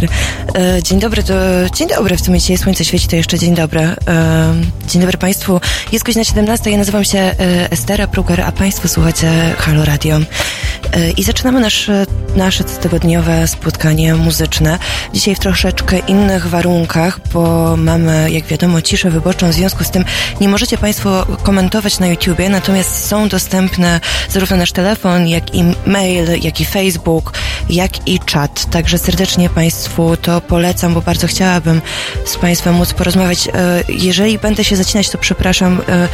Super. E, dzień dobry, to dzień dobry. W sumie dzisiaj słońce świeci, to jeszcze dzień dobry. E, dzień dobry Państwu. Jest godzina 17. Ja nazywam się e, Estera Pruger, a Państwo słuchacie Halo Radio. I zaczynamy nasze, nasze tygodniowe spotkanie muzyczne. Dzisiaj w troszeczkę innych warunkach, bo mamy, jak wiadomo, ciszę wyborczą. W związku z tym nie możecie Państwo komentować na YouTubie, natomiast są dostępne zarówno nasz telefon, jak i mail, jak i Facebook, jak i czat. Także serdecznie Państwu to polecam, bo bardzo chciałabym z Państwem móc porozmawiać. E, jeżeli będę się zacinać, to przepraszam. E,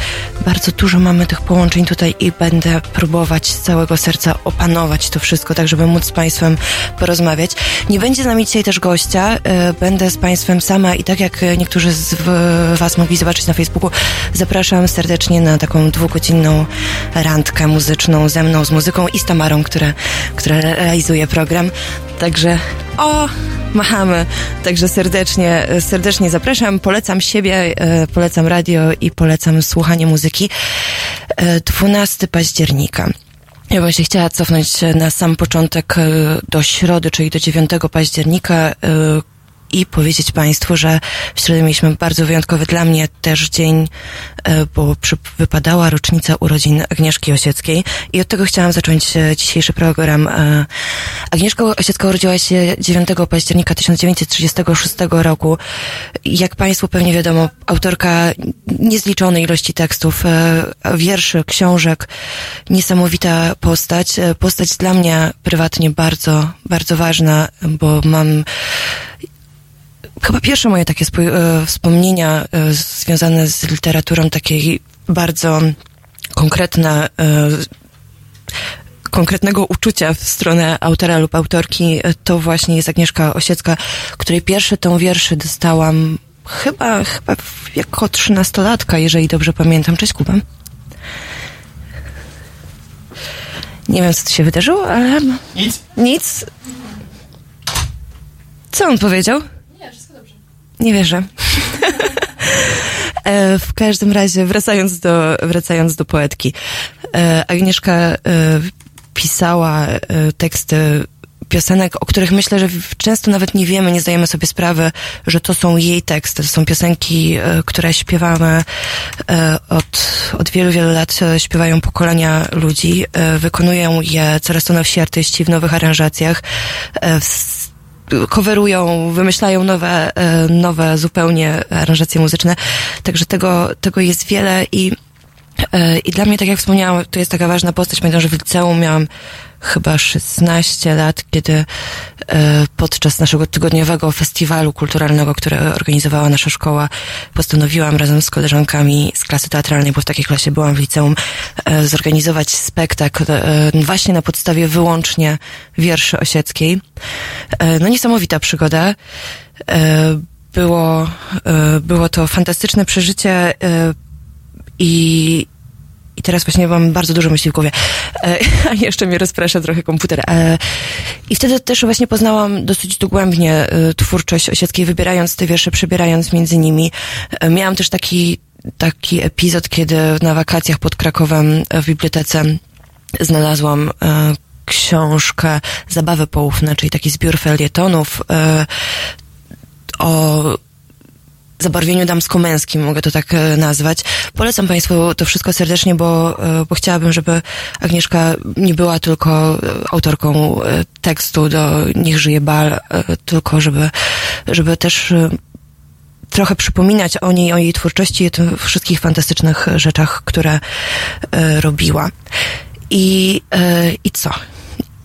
bardzo dużo mamy tych połączeń tutaj i będę próbować z całego serca opanować to wszystko, tak żeby móc z Państwem porozmawiać. Nie będzie z nami dzisiaj też gościa. E, będę z Państwem sama i tak jak niektórzy z Was mogli zobaczyć na Facebooku, zapraszam serdecznie na taką dwugodzinną randkę muzyczną ze mną, z muzyką i z Tamarą, która, która realizuje program. Także o, machamy. Także serdecznie, serdecznie zapraszam. Polecam siebie, e, polecam radio i polecam słuchanie muzyki. 12 e, października. Ja się chciała cofnąć na sam początek e, do środy, czyli do 9 października, i powiedzieć Państwu, że w środę mieliśmy bardzo wyjątkowy dla mnie też dzień, e, bo wypadała rocznica urodzin Agnieszki Osieckiej i od tego chciałam zacząć e, dzisiejszy program. E, Agnieszka Osiecka urodziła się 9 października 1936 roku. Jak Państwu pewnie wiadomo, autorka niezliczonej ilości tekstów, wierszy, książek, niesamowita postać. Postać dla mnie prywatnie bardzo, bardzo ważna, bo mam chyba pierwsze moje takie e, wspomnienia e, związane z literaturą takiej bardzo konkretne, e, konkretnego uczucia w stronę autora lub autorki, to właśnie jest Agnieszka Osiecka, której pierwszy tą wierszy dostałam chyba, chyba jako trzynastolatka, jeżeli dobrze pamiętam. Cześć Kuba. Nie wiem, co tu się wydarzyło, ale... Nic. Nic. Co on powiedział? Nie wierzę. E, w każdym razie, wracając do, wracając do poetki. E, Agnieszka e, pisała teksty piosenek, o których myślę, że często nawet nie wiemy, nie zdajemy sobie sprawy, że to są jej teksty. To są piosenki, które śpiewamy od, od wielu, wielu lat, śpiewają pokolenia ludzi, wykonują je coraz to nowsi artyści w nowych aranżacjach, coverują, wymyślają nowe, e, nowe zupełnie aranżacje muzyczne. Także tego, tego jest wiele i, i dla mnie, tak jak wspomniałam, to jest taka ważna postać. Pamiętam, że w liceum miałam chyba 16 lat, kiedy e, podczas naszego tygodniowego festiwalu kulturalnego, który organizowała nasza szkoła, postanowiłam razem z koleżankami z klasy teatralnej, bo w takiej klasie byłam w liceum, e, zorganizować spektakl e, właśnie na podstawie wyłącznie wierszy Osieckiej. No niesamowita przygoda. Było, było to fantastyczne przeżycie i, i teraz właśnie mam bardzo dużo myśli w głowie. E, a jeszcze mnie rozprasza trochę komputer. E, I wtedy też właśnie poznałam dosyć dogłębnie e, twórczość Osieckiej, wybierając te wiersze, przebierając między nimi. Miałam też taki, taki epizod, kiedy na wakacjach pod Krakowem w bibliotece znalazłam książkę Zabawy poufne, czyli taki zbiór felietonów o zabarwieniu damsko-męskim, mogę to tak e, nazwać. Polecam Państwu to wszystko serdecznie, bo, e, bo chciałabym, żeby Agnieszka nie była tylko e, autorką tekstu do Niech żyje bal, tylko żeby, żeby też trochę przypominać o niej, o jej twórczości i o tych wszystkich fantastycznych rzeczach, które robiła. I, i co?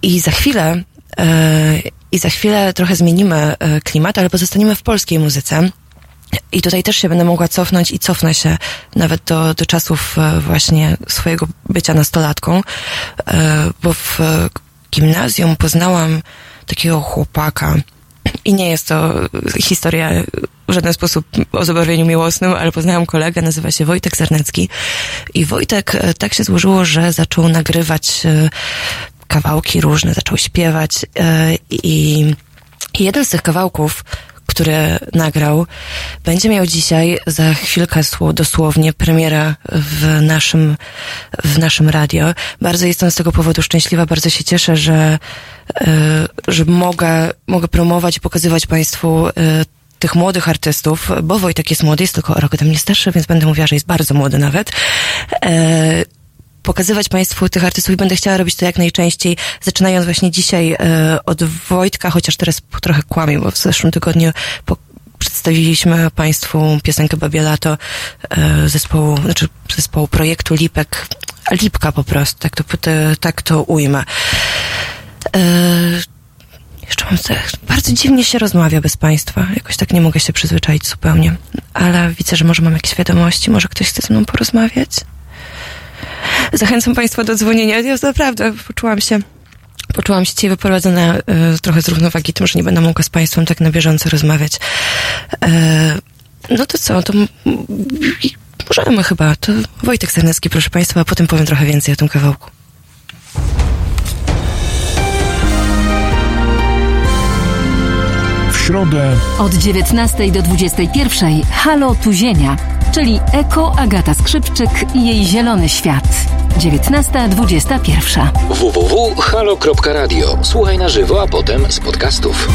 I za chwilę i za chwilę trochę zmienimy klimat, ale pozostaniemy w polskiej muzyce. I tutaj też się będę mogła cofnąć i cofnę się nawet do, do czasów e, właśnie swojego bycia nastolatką, e, bo w gimnazjum poznałam takiego chłopaka. I nie jest to historia w żaden sposób o zabawieniu miłosnym, ale poznałam kolegę, nazywa się Wojtek Zernecki. I Wojtek e, tak się złożyło, że zaczął nagrywać kawałki różne, zaczął śpiewać i jeden z tych kawałków który nagrał, będzie miał dzisiaj za chwilkę dosłownie premiera w naszym, w naszym radio. Bardzo jestem z tego powodu szczęśliwa, bardzo się cieszę, że, e, że mogę, mogę promować i pokazywać Państwu e, tych młodych artystów, bo Wojtek jest młody, jest tylko rok ode mnie starszy, więc będę mówiła, że jest bardzo młody nawet. Pokazywać Państwu tych artystów i będę chciała robić to jak najczęściej, zaczynając właśnie dzisiaj e, od Wojtka, chociaż teraz trochę kłamię, bo w zeszłym tygodniu po, przedstawiliśmy Państwu piosenkę Babielato e, zespołu, znaczy zespołu projektu Lipek, Lipka po prostu, tak to, tak to ujmę. E, jeszcze mam bardzo dziwnie się rozmawia bez Państwa. Jakoś tak nie mogę się przyzwyczaić zupełnie. Ale widzę, że może mam jakieś wiadomości, może ktoś chce ze mną porozmawiać. Zachęcam Państwa do dzwonienia. Ja naprawdę poczułam się poczułam się dzisiaj wyprowadzona y, trochę z równowagi tym, że nie będę mogła z Państwem tak na bieżąco rozmawiać. E, no to co, to możemy chyba. To Wojtek Sarnecki, proszę Państwa, a potem powiem trochę więcej o tym kawałku. W środę od 19 do 21 Halo Tuzienia czyli Eko Agata Skrzypczyk i jej zielony świat. 19.21 www.halo.radio. Słuchaj na żywo, a potem z podcastów.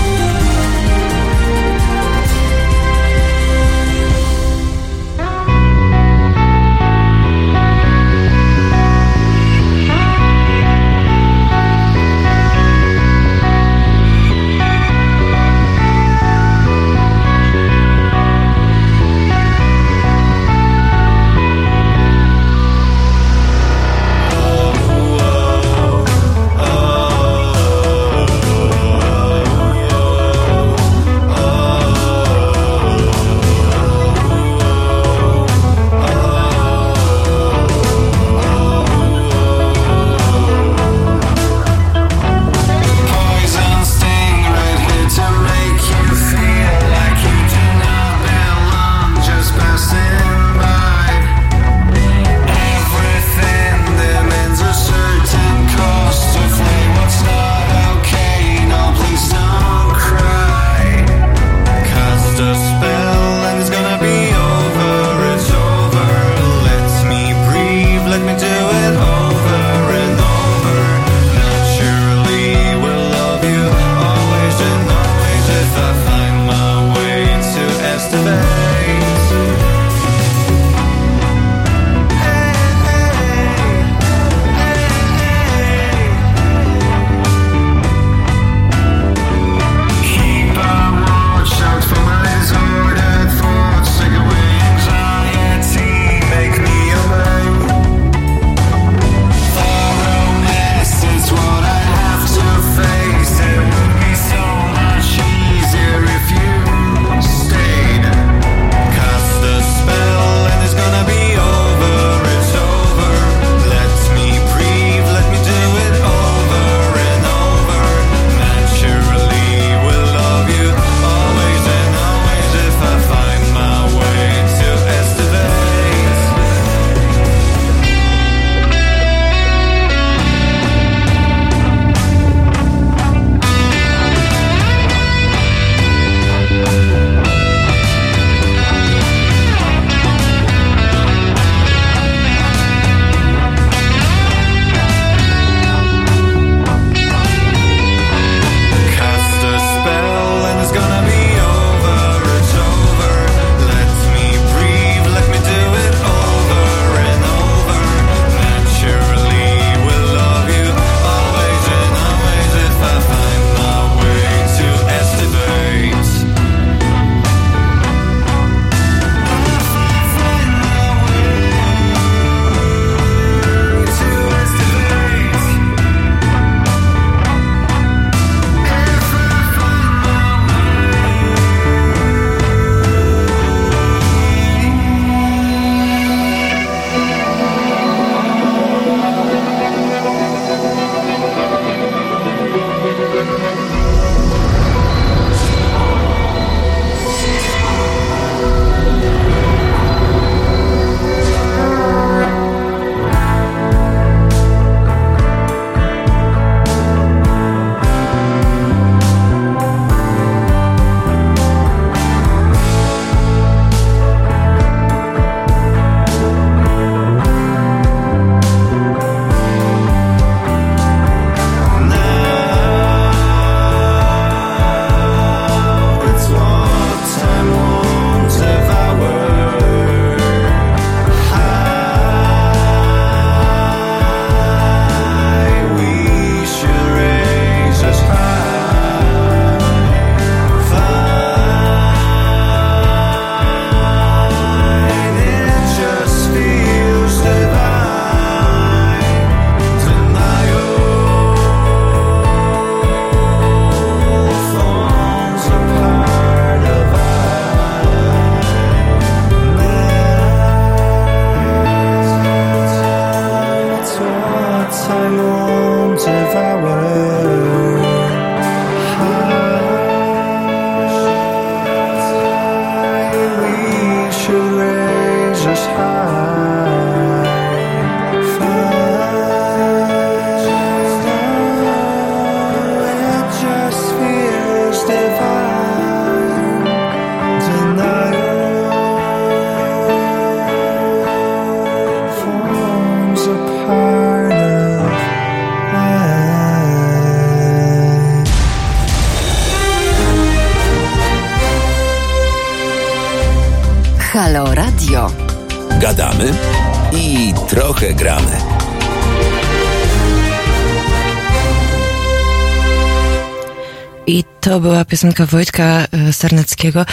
To była piosenka Wojtka e, Sarneckiego.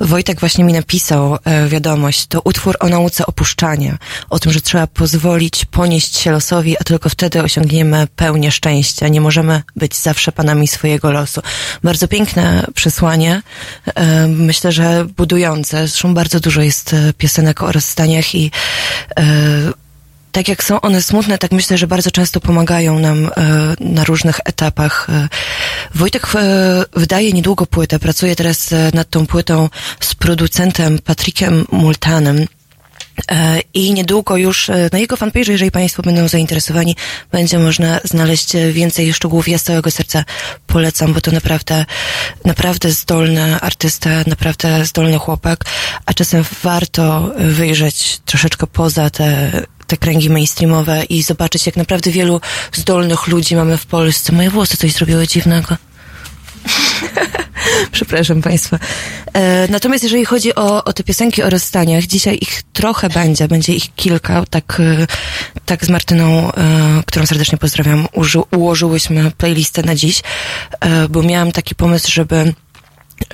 Wojtek właśnie mi napisał e, wiadomość. To utwór o nauce opuszczania. O tym, że trzeba pozwolić ponieść się losowi, a tylko wtedy osiągniemy pełnię szczęścia. Nie możemy być zawsze panami swojego losu. Bardzo piękne przesłanie. E, myślę, że budujące. Zresztą bardzo dużo jest piosenek o rozstaniach i tak jak są one smutne, tak myślę, że bardzo często pomagają nam na różnych etapach. Wojtek e, wydaje niedługo płytę, pracuje teraz e, nad tą płytą z producentem Patrykiem Multanem. E, I niedługo już na jego fanpage, jeżeli Państwo będą zainteresowani, będzie można znaleźć więcej szczegółów. Ja z całego serca polecam, bo to naprawdę, naprawdę zdolny artysta, naprawdę zdolny chłopak, a czasem warto wyjrzeć troszeczkę poza te te kręgi mainstreamowe i zobaczyć, jak naprawdę wielu zdolnych ludzi mamy w Polsce. Moje włosy coś zrobiły dziwnego. Przepraszam Państwa. E, natomiast jeżeli chodzi o, o te piosenki o rozstaniach, dzisiaj ich trochę będzie, będzie ich kilka, tak, e, tak z Martyną, e, którą serdecznie pozdrawiam, uży, ułożyłyśmy playlistę na dziś, e, bo miałam taki pomysł, żeby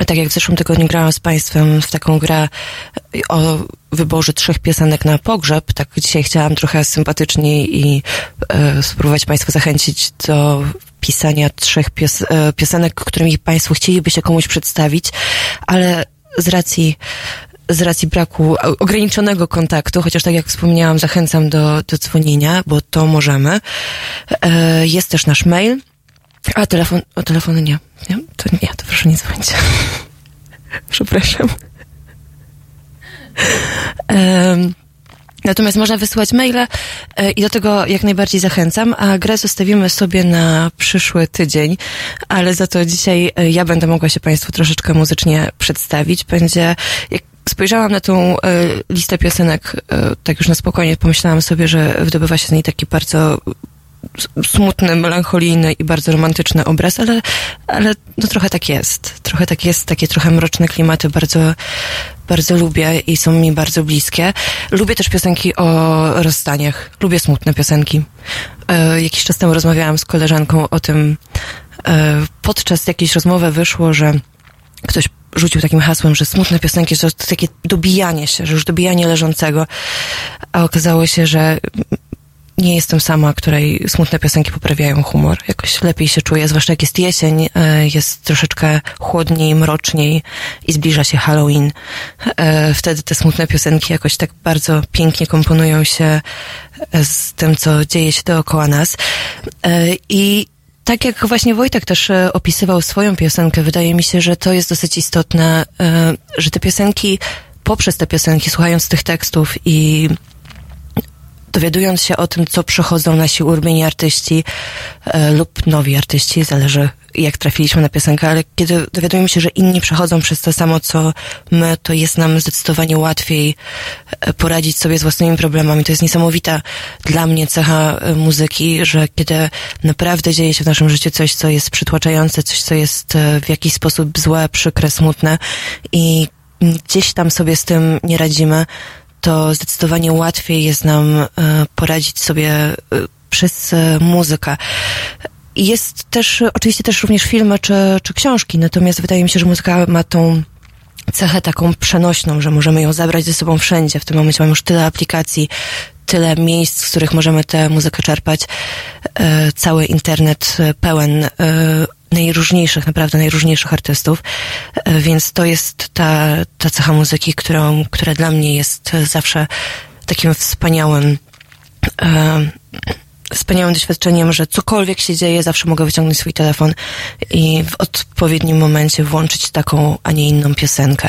tak jak w zeszłym tygodniu grałam z Państwem w taką grę o wyborze trzech piosenek na pogrzeb, tak dzisiaj chciałam trochę sympatyczniej i e, spróbować Państwa zachęcić do pisania trzech pios e, piosenek, którymi Państwo chcieliby się komuś przedstawić, ale z racji z racji braku ograniczonego kontaktu, chociaż tak jak wspomniałam, zachęcam do, do dzwonienia, bo to możemy. E, jest też nasz mail a telefon, o telefony nie. nie. To nie, to proszę nie dzwonić. Przepraszam. Um, natomiast można wysłać maile e, i do tego jak najbardziej zachęcam, a grę zostawimy sobie na przyszły tydzień, ale za to dzisiaj e, ja będę mogła się Państwu troszeczkę muzycznie przedstawić. Będzie, jak spojrzałam na tą e, listę piosenek, e, tak już na spokojnie pomyślałam sobie, że wydobywa się z niej taki bardzo smutny, melancholijny i bardzo romantyczny obraz, ale, ale no trochę tak jest. Trochę tak jest, takie trochę mroczne klimaty bardzo, bardzo lubię i są mi bardzo bliskie. Lubię też piosenki o rozstaniach. Lubię smutne piosenki. E, jakiś czas temu rozmawiałam z koleżanką o tym, e, podczas jakiejś rozmowy wyszło, że ktoś rzucił takim hasłem, że smutne piosenki to, takie dobijanie się, że już dobijanie leżącego, a okazało się, że nie jestem sama, której smutne piosenki poprawiają humor. Jakoś lepiej się czuję, zwłaszcza jak jest jesień, e, jest troszeczkę chłodniej, mroczniej i zbliża się Halloween. E, wtedy te smutne piosenki jakoś tak bardzo pięknie komponują się e, z tym, co dzieje się dookoła nas. I tak jak właśnie Wojtek też opisywał swoją piosenkę, wydaje mi się, że to jest dosyć istotne, że te piosenki, poprzez te piosenki, słuchając tych tekstów i dowiadując się o tym, co przechodzą nasi ulubieni artyści e, lub nowi artyści, zależy jak trafiliśmy na piosenkę, ale kiedy dowiadujemy się, że inni przechodzą przez to samo, co my, to jest nam zdecydowanie łatwiej e, poradzić sobie z własnymi problemami. To jest niesamowita dla mnie cecha e, muzyki, że kiedy naprawdę dzieje się w naszym życiu coś, co jest przytłaczające, coś, co jest e, w jakiś sposób złe, przykre, smutne i gdzieś tam sobie z tym nie radzimy, to zdecydowanie łatwiej jest nam e, poradzić sobie e, przez e, muzykę. Jest też, oczywiście też również filmy czy, czy książki, natomiast wydaje mi się, że muzyka ma tą cechę taką przenośną, że możemy ją zabrać ze sobą wszędzie. W tym momencie mamy już tyle aplikacji, tyle miejsc, z których możemy tę muzykę czerpać. Cały internet pełen najróżniejszych, naprawdę najróżniejszych artystów, e, więc to jest ta, ta cecha muzyki, którą, która dla mnie jest zawsze takim wspaniałym, e, wspaniałym doświadczeniem, że cokolwiek się dzieje, zawsze mogę wyciągnąć swój telefon i w odpowiednim momencie włączyć taką, a nie inną piosenkę.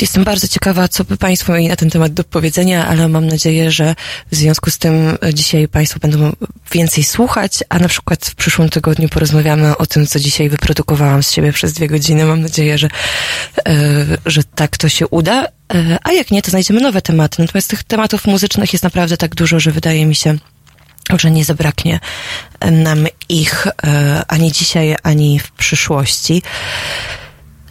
Jestem bardzo ciekawa, co by Państwo mieli na ten temat do powiedzenia, ale mam nadzieję, że w związku z tym dzisiaj Państwo będą więcej słuchać, a na przykład w przyszłym tygodniu porozmawiamy o tym, co dzisiaj wyprodukowałam z siebie przez dwie godziny. Mam nadzieję, że, że tak to się uda. A jak nie, to znajdziemy nowe tematy. Natomiast tych tematów muzycznych jest naprawdę tak dużo, że wydaje mi się, że nie zabraknie nam ich ani dzisiaj, ani w przyszłości.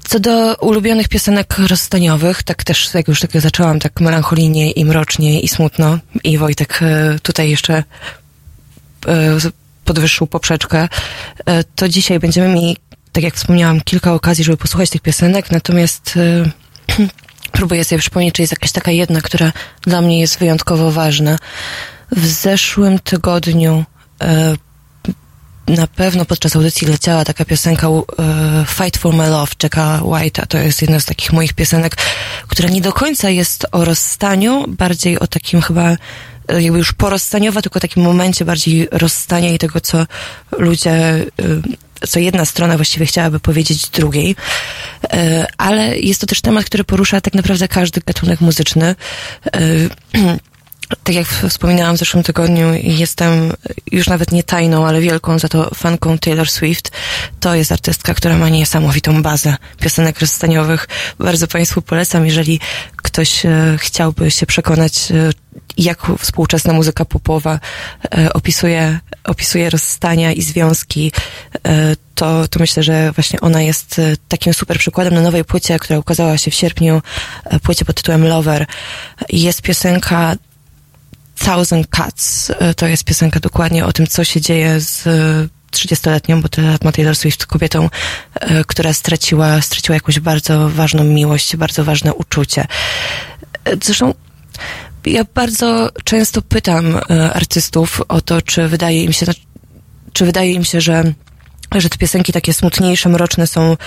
Co do ulubionych piosenek rozstaniowych, tak też jak już tak zaczęłam, tak melancholijnie i mrocznie i smutno i Wojtek tutaj jeszcze podwyższył poprzeczkę, to dzisiaj będziemy mieli, tak jak wspomniałam, kilka okazji, żeby posłuchać tych piosenek, natomiast próbuję sobie przypomnieć, czy jest jakaś taka jedna, która dla mnie jest wyjątkowo ważna. W zeszłym tygodniu na pewno podczas audycji leciała taka piosenka uh, Fight for My Love Jacka White'a. To jest jedna z takich moich piosenek, która nie do końca jest o rozstaniu, bardziej o takim chyba jakby już porozstaniowa, tylko takim momencie bardziej rozstania i tego, co ludzie, co jedna strona właściwie chciałaby powiedzieć drugiej. Ale jest to też temat, który porusza tak naprawdę każdy gatunek muzyczny tak jak wspominałam w zeszłym tygodniu, jestem już nawet nie tajną, ale wielką za to fanką Taylor Swift. To jest artystka, która ma niesamowitą bazę piosenek rozstaniowych. Bardzo Państwu polecam, jeżeli ktoś e, chciałby się przekonać, e, jak współczesna muzyka popowa e, opisuje, opisuje rozstania i związki, to, to myślę, że właśnie ona jest takim super przykładem na nowej płycie, która ukazała się w sierpniu, płycie pod tytułem Lover. Jest piosenka Thousand Cuts. To jest piosenka dokładnie o tym, co się dzieje z 30-letnią, bo ma Taylor Swift kobietą, która straciła, straciła jakąś bardzo ważną miłość, bardzo ważne uczucie. Zresztą ja bardzo często pytam artystów o to, czy wydaje im się, czy wydaje im się, że że te piosenki takie smutniejsze, mroczne są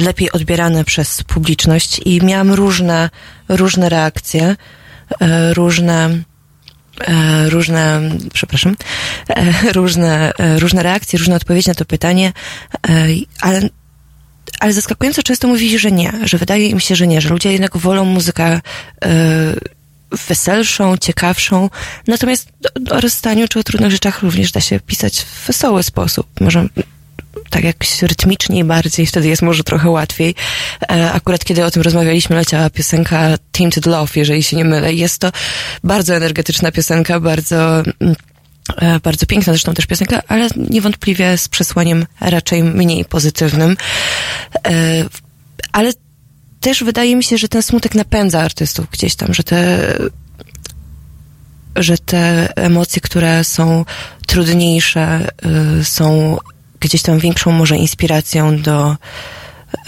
lepiej odbierane przez publiczność i miałam różne, różne reakcje, różne różne, przepraszam, różne, różne reakcje, różne odpowiedzi na to pytanie, ale, ale zaskakująco często mówi, że nie, że wydaje im się, że nie, że ludzie jednak wolą muzykę weselszą, ciekawszą. Natomiast o rozstaniu czy o trudnych rzeczach również da się pisać w wesoły sposób. Może tak jakoś rytmiczniej bardziej, wtedy jest może trochę łatwiej. E, akurat kiedy o tym rozmawialiśmy, leciała piosenka Tainted Love, jeżeli się nie mylę. Jest to bardzo energetyczna piosenka, bardzo mm, e, bardzo piękna zresztą też piosenka, ale niewątpliwie z przesłaniem raczej mniej pozytywnym. E, ale też wydaje mi się, że ten smutek napędza artystów gdzieś tam, że te że te emocje, które są trudniejsze, są gdzieś tam większą może inspiracją do,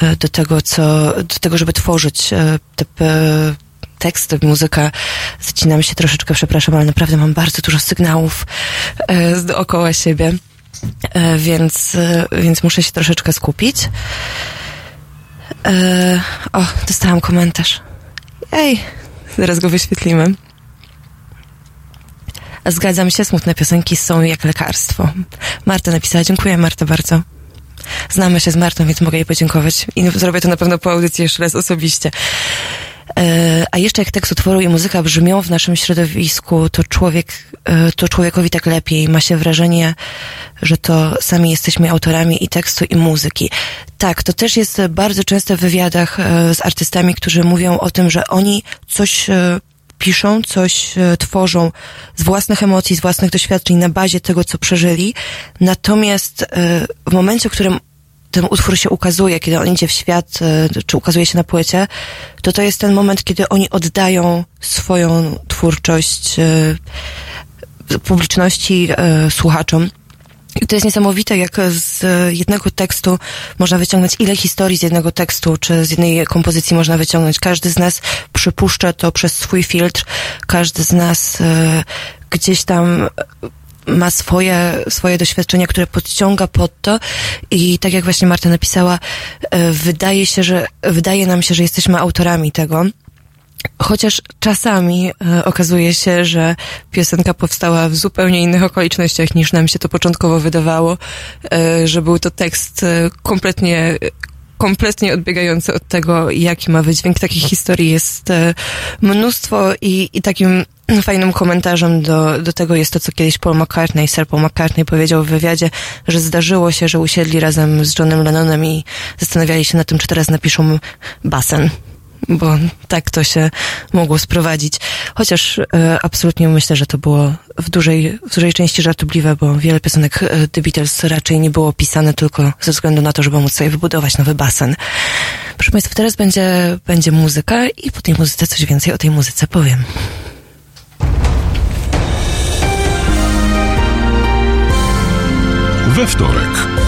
e, do tego, co, do tego, żeby tworzyć e, te teksty, muzyka. Zacinam się troszeczkę, przepraszam, ale naprawdę mam bardzo dużo sygnałów e, dookoła siebie, więc, więc muszę się troszeczkę skupić. O, dostałam komentarz. Ej, zaraz go wyświetlimy. Zgadzam się, smutne piosenki są jak lekarstwo. Marta napisała, dziękuję Marta bardzo. Znamy się z Martą, więc mogę jej podziękować i zrobię to na pewno po audycji jeszcze raz osobiście. E, a jeszcze jak tekst utworu i muzyka brzmią w naszym środowisku, to człowiek, e, to człowiekowi tak lepiej. Ma się wrażenie, że to sami jesteśmy autorami i tekstu, i muzyki. Tak, to też jest bardzo często w wywiadach e, z artystami, którzy mówią o tym, że oni coś piszą, coś e, tworzą z własnych emocji, z własnych doświadczeń na bazie tego, co przeżyli. Natomiast e, w momencie, w którym ten utwór się ukazuje, kiedy on idzie w świat, e, czy ukazuje się na płycie, to to jest ten moment, kiedy oni oddają swoją twórczość publiczności, słuchaczom. To jest niesamowite, jak z jednego tekstu można wyciągnąć ile historii z jednego tekstu, czy z jednej kompozycji można wyciągnąć. Każdy z nas przypuszcza to przez swój filtr, każdy z nas e, gdzieś tam ma swoje, swoje doświadczenia, które podciąga pod to i tak jak właśnie Marta napisała, e, wydaje się, że, wydaje nam się, że jesteśmy autorami tego. Chociaż czasami e, okazuje się, że piosenka powstała w zupełnie innych okolicznościach niż nam się to początkowo wydawało, e, że był to tekst e, kompletnie kompletnie odbiegające od tego, jaki ma wydźwięk. Takich historii jest e, mnóstwo i, i takim fajnym komentarzem do, do tego jest to, co kiedyś Paul McCartney, Sir Paul McCartney powiedział w wywiadzie, że zdarzyło się, że usiedli razem z Johnem Lennonem i zastanawiali się nad tym, czy teraz napiszą basen bo tak to się mogło sprowadzić. Chociaż e, absolutnie myślę, że to było w dużej, w dużej części żartobliwe, bo wiele piosenek e, The Beatles raczej nie było pisane tylko ze względu na to, żeby móc sobie wybudować nowy basen. Proszę Państwa, teraz będzie, będzie muzyka i po tej muzyce coś więcej o tej muzyce powiem. We wtorek.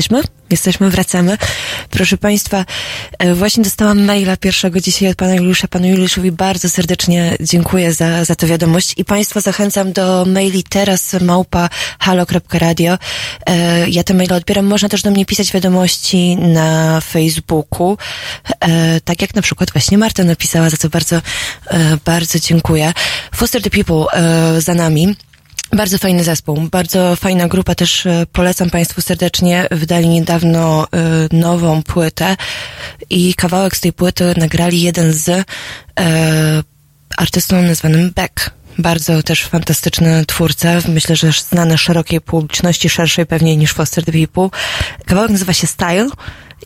Jesteśmy? Jesteśmy, wracamy. Proszę Państwa, e, właśnie dostałam maila pierwszego dzisiaj od Pana Juliusza. Panu Juliuszowi bardzo serdecznie dziękuję za, za tę wiadomość i Państwa zachęcam do maili teraz małpa halo.radio. E, ja te maile odbieram. Można też do mnie pisać wiadomości na Facebooku, e, tak jak na przykład właśnie Marta napisała, za co bardzo, bardzo dziękuję. Foster the People za nami. Bardzo fajny zespół, bardzo fajna grupa, też e, polecam Państwu serdecznie. Wydali niedawno y, nową płytę i kawałek z tej płyty nagrali jeden z y, artystą nazwanym Beck. Bardzo też fantastyczny twórca, myślę, że znany szerokiej publiczności, szerszej pewnie niż Foster the People. Kawałek nazywa się Style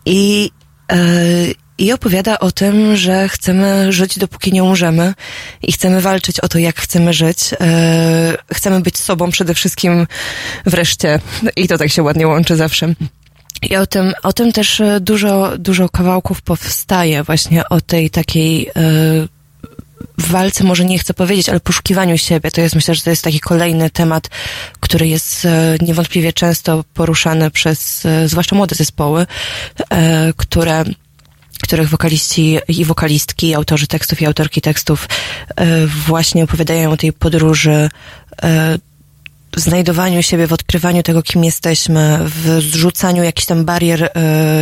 i y, i opowiada o tym, że chcemy żyć dopóki nie umrzemy i chcemy walczyć o to, jak chcemy żyć. E, chcemy być sobą przede wszystkim wreszcie i to tak się ładnie łączy zawsze. I o tym, o tym też dużo, dużo kawałków powstaje właśnie o tej takiej e, w walce może nie chcę powiedzieć, ale poszukiwaniu siebie. To jest, myślę, że to jest taki kolejny temat, który jest e, niewątpliwie często poruszany przez, zwłaszcza młode zespoły, które których wokaliści i wokalistki, autorzy tekstów i autorki tekstów e, właśnie opowiadają o tej podróży e, w znajdowaniu siebie, w odkrywaniu tego, kim jesteśmy, w zrzucaniu jakichś tam barier e,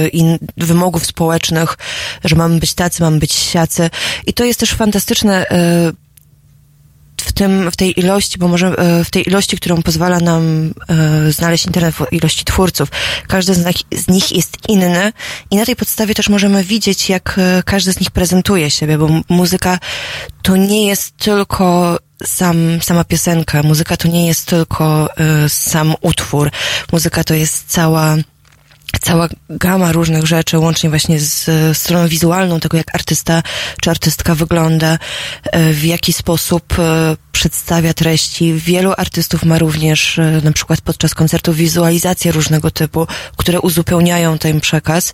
i wymogów społecznych, że mamy być tacy, mamy być siacy. I to jest też fantastyczne w tym, w tej ilości, bo może e, w tej ilości, którą pozwala nam e, znaleźć internet, w ilości twórców. Każdy z nich, z nich jest inny i na tej podstawie też możemy widzieć, jak e, każdy z nich prezentuje siebie, bo muzyka to nie jest tylko sam, sama piosenka, muzyka to nie jest tylko sam utwór, muzyka to jest cała cała gama różnych rzeczy, łącznie właśnie z stroną wizualną tego, jak artysta czy artystka wygląda, e, w jaki sposób e, przedstawia treści. Wielu artystów ma również e, na przykład podczas koncertów wizualizacje różnego typu, które uzupełniają ten przekaz.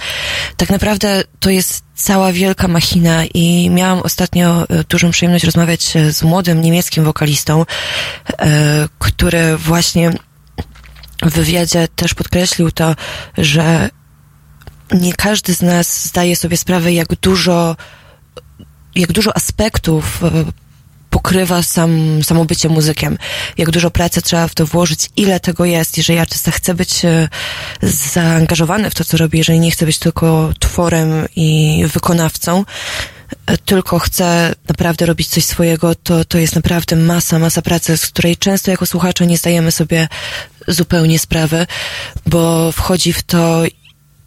Tak naprawdę to jest cała wielka machina i miałam ostatnio dużą przyjemność rozmawiać z młodym niemieckim wokalistą, który właśnie w wywiadzie też podkreślił to, że nie każdy z nas zdaje sobie sprawę, jak dużo, jak dużo aspektów e, pokrywa sam, samo bycie muzykiem. Jak dużo pracy trzeba w to włożyć, ile tego jest, jeżeli artysta chce być e, zaangażowany w to, co robi, jeżeli nie chce być tylko tworem i wykonawcą, tylko chce naprawdę robić coś swojego, to, to jest naprawdę masa, masa pracy, z której często jako słuchacze nie zdajemy sobie zupełnie sprawy, bo wchodzi w to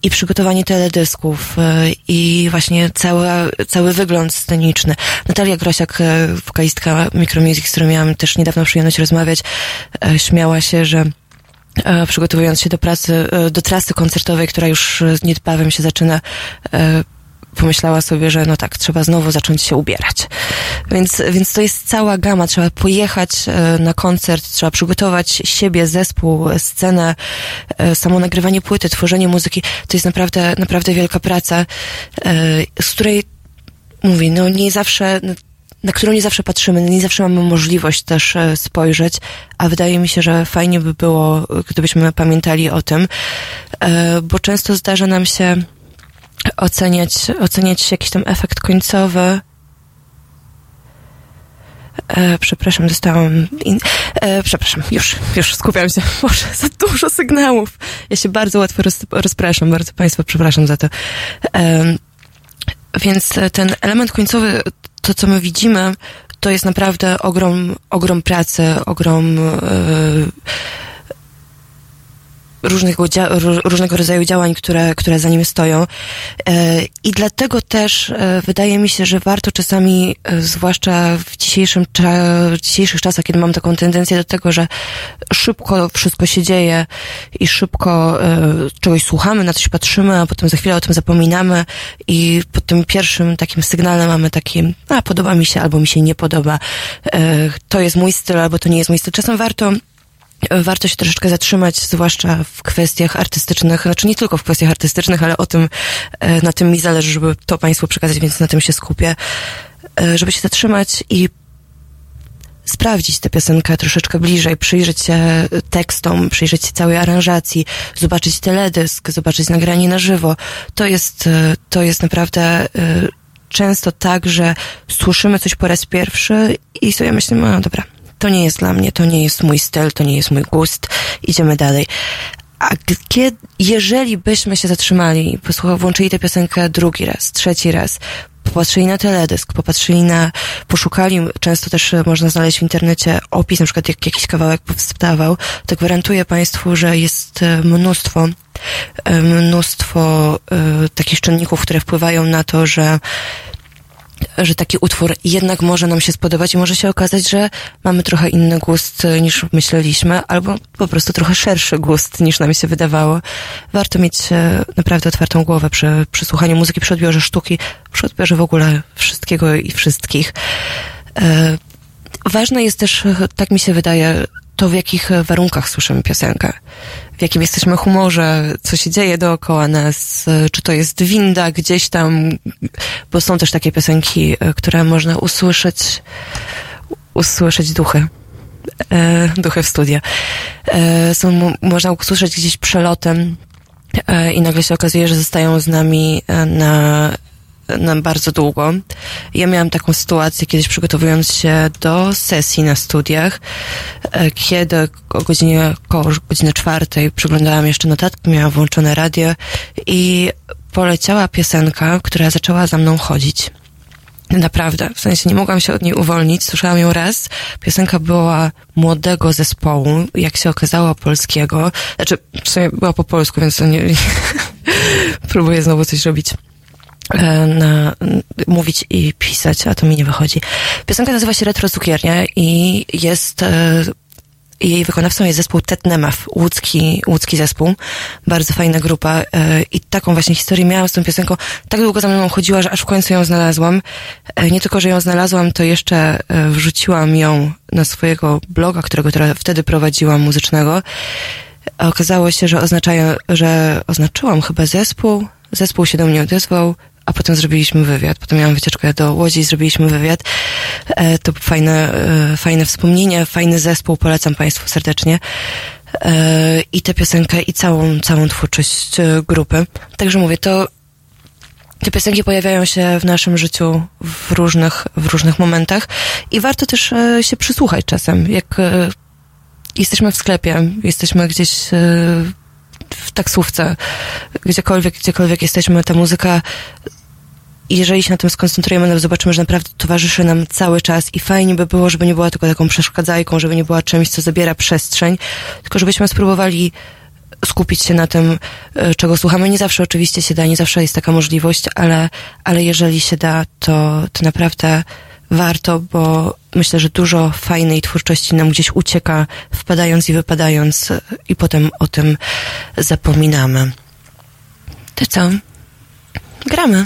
i przygotowanie teledysków e, i właśnie cały, cały wygląd sceniczny. Natalia Grosiak, e, wokalistka Micromusic, z którą miałam też niedawno przyjemność rozmawiać, e, śmiała się, że przygotowując się do pracy, do trasy koncertowej, która już niedbawem się zaczyna, pomyślała sobie, że no tak, trzeba znowu zacząć się ubierać. Więc, więc to jest cała gama. Trzeba pojechać e, na koncert, trzeba przygotować siebie, zespół, scenę, e, samo nagrywanie płyty, tworzenie muzyki. To jest naprawdę, naprawdę wielka praca, e, z której mówię, no nie zawsze, na którą nie zawsze patrzymy, nie zawsze mamy możliwość też spojrzeć, a wydaje mi się, że fajnie by było, gdybyśmy pamiętali o tym, bo często zdarza nam się oceniać, oceniać jakiś tam efekt końcowy. E, przepraszam, dostałam. In... E, przepraszam, już, już skupiam się. Może za dużo sygnałów. Ja się bardzo łatwo roz, rozpraszam, bardzo Państwa przepraszam za to. E, więc ten element końcowy, to co my widzimy, to jest naprawdę ogrom, ogrom pracy, ogrom. E, różnego, różnego rodzaju działań, które, które za nim stoją. E, I dlatego też e, wydaje mi się, że warto czasami, e, zwłaszcza w, dzisiejszym, w dzisiejszych czasach, kiedy mam taką tendencję do tego, że szybko wszystko się dzieje i szybko czegoś słuchamy, na coś patrzymy, a potem za chwilę o tym zapominamy i po tym pierwszym takim sygnale mamy taki, a podoba mi się albo mi się nie podoba, to jest mój styl albo to nie jest mój styl. Czasem warto warto się troszeczkę zatrzymać, zwłaszcza w kwestiach artystycznych, znaczy nie tylko w kwestiach artystycznych, ale o tym, e, na tym mi zależy, żeby to Państwu przekazać, więc na tym się skupię, e, żeby się zatrzymać i sprawdzić tę piosenkę troszeczkę bliżej, przyjrzeć się tekstom, przyjrzeć się całej aranżacji, zobaczyć teledysk, zobaczyć nagranie na żywo. To jest, to jest naprawdę często tak, że słyszymy coś po raz pierwszy i sobie myślimy, no dobra, to nie jest dla mnie, to nie jest mój styl, to nie jest mój gust, idziemy dalej. A kiedy, jeżeli byśmy się zatrzymali, włączyli tę piosenkę drugi raz, trzeci raz, popatrzyli na teledysk, popatrzyli na, poszukali, często też można znaleźć w internecie opis, na przykład jak jakiś kawałek powstawał, to gwarantuję Państwu, że jest e, mnóstwo, e, mnóstwo e, takich czynników, które wpływają na to, że że taki utwór jednak może nam się spodobać i może się okazać, że mamy trochę inny gust niż myśleliśmy, albo po prostu trochę szerszy gust niż nam się wydawało. Warto mieć e, naprawdę otwartą głowę przy, przy słuchaniu muzyki, przy odbiorze sztuki, przy odbiorze w ogóle wszystkiego i wszystkich. E, ważne jest też, tak mi się wydaje, to w jakich warunkach słyszymy piosenkę w jakim jesteśmy humorze, co się dzieje dookoła nas, czy to jest winda gdzieś tam, bo są też takie piosenki, e, które można usłyszeć, usłyszeć duchy. E, duchy w studio. E, są, można usłyszeć gdzieś przelotem e, i nagle się okazuje, że zostają z nami e, na na bardzo długo. Ja miałam taką sytuację kiedyś przygotowując się do sesji na studiach, e, kiedy o godzinie, około godziny czwartej przyglądałam jeszcze notatki, miałam włączone radio i poleciała piosenka, która zaczęła za mną chodzić. Naprawdę, w sensie nie mogłam się od niej uwolnić. Słyszałam ją raz. Piosenka była młodego zespołu, jak się okazało polskiego. Znaczy, w sumie była po polsku, więc to nie... Próbuję znowu coś robić. E, na, mówić i pisać, a to mi nie wychodzi. Piosenka nazywa się Retro Cukiernia i jest e, jej wykonawcą jest zespół Tetnemaf, łódzki, łódzki zespół. Bardzo fajna grupa e, i taką właśnie historię miałam z tą piosenką. Tak długo za mną chodziła, że aż w końcu ją znalazłam. Nie tylko, że ją znalazłam, to jeszcze wrzuciłam ją na swojego bloga, którego wtedy prowadziłam, muzycznego. Okazało się, że oznaczają, że oznaczyłam chyba zespół, zespół się do mnie odezwał, a potem zrobiliśmy wywiad. Potem miałam wycieczkę do Łodzi i zrobiliśmy wywiad. E, to fajne, e, fajne wspomnienie, fajny zespół, polecam Państwu serdecznie. E, I tę piosenkę, i całą, całą twórczość grupy. Także mówię, to te piosenki pojawiają się w naszym życiu w różnych, w różnych momentach i warto też się przysłuchać czasem. Jak jesteśmy w sklepie, jesteśmy gdzieś w taksówce, gdziekolwiek, gdziekolwiek jesteśmy, ta muzyka jeżeli się na tym skoncentrujemy, to zobaczymy, że naprawdę towarzyszy nam cały czas i fajnie by było, żeby nie była tylko taką przeszkadzajką, żeby nie była czymś, co zabiera przestrzeń, tylko żebyśmy spróbowali skupić się na tym, e, czego słuchamy. Nie zawsze oczywiście się da, nie zawsze jest taka możliwość, ale, ale jeżeli się da, to, to naprawdę warto, bo myślę, że dużo fajnej twórczości nam gdzieś ucieka, wpadając i wypadając i potem o tym zapominamy. To co? Gramy.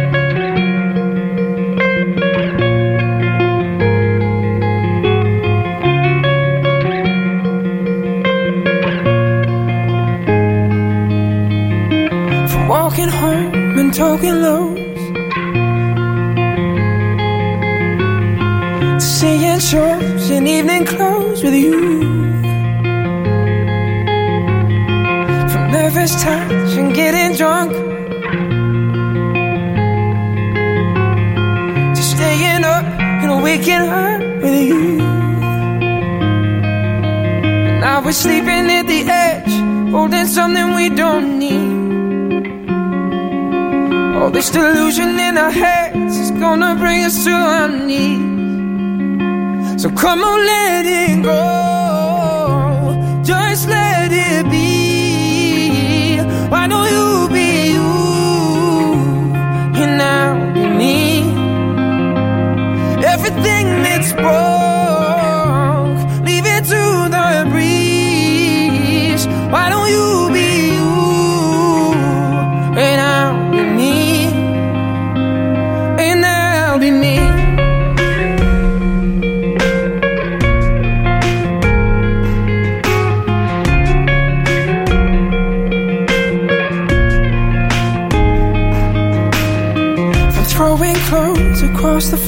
Token lows. Seeing shows in evening clothes with you. From nervous touch and getting drunk. To staying up and waking up with you. Now we're sleeping at the edge Holding something we don't need all this delusion in our heads is gonna bring us to our knees. So come on, let it go. Just let it be. Why don't you be you? You're now me. Everything that's broke,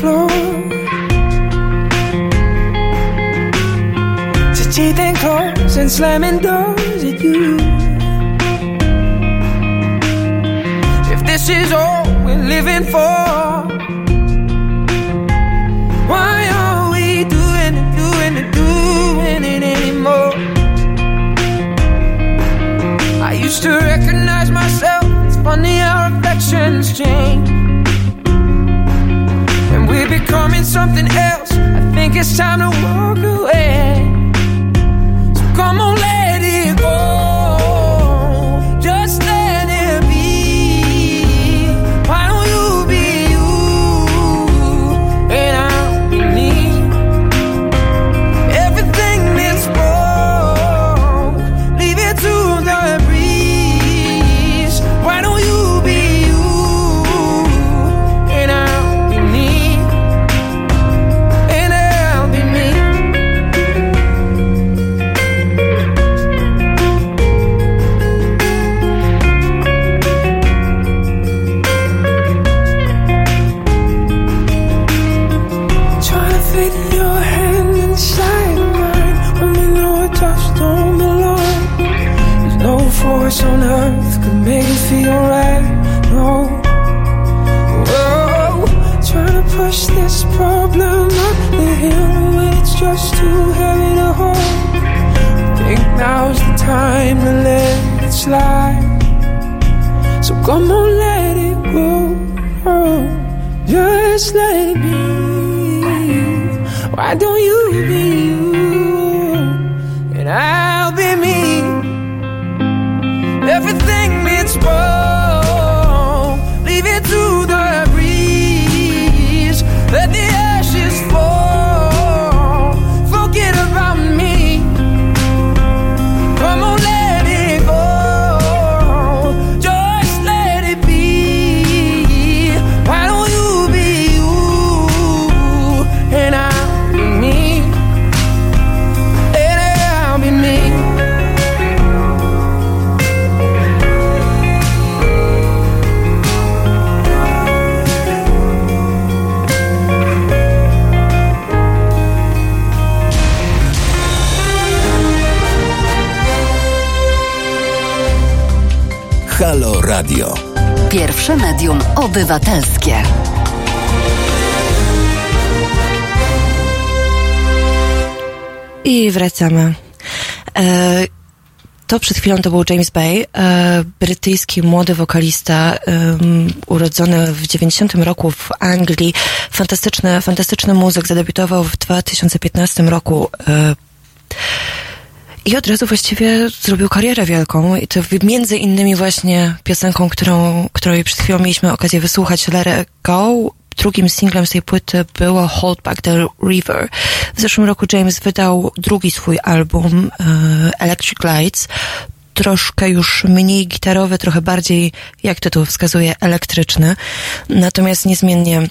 floor to teething claws and slamming doors at you. If this is all we're living for, why are we doing it, doing it, doing it anymore? I used to recognize myself. It's funny how reflections change. Becoming something else. I think it's time to walk away. Come on, let it go. Just let it be. Why don't you be you? Pierwsze medium obywatelskie. I wracamy. E, to przed chwilą to był James Bay, e, brytyjski młody wokalista, em, urodzony w 90 roku w Anglii. Fantastyczny, fantastyczny muzyk, zadebiutował w 2015 roku. I od razu właściwie zrobił karierę wielką i to między innymi właśnie piosenką, którą, której przed chwilą mieliśmy okazję wysłuchać, Let It Go. Drugim singlem z tej płyty było Hold Back the River. W zeszłym roku James wydał drugi swój album e, Electric Lights. Troszkę już mniej gitarowy, trochę bardziej, jak tytuł wskazuje, elektryczny. Natomiast niezmiennie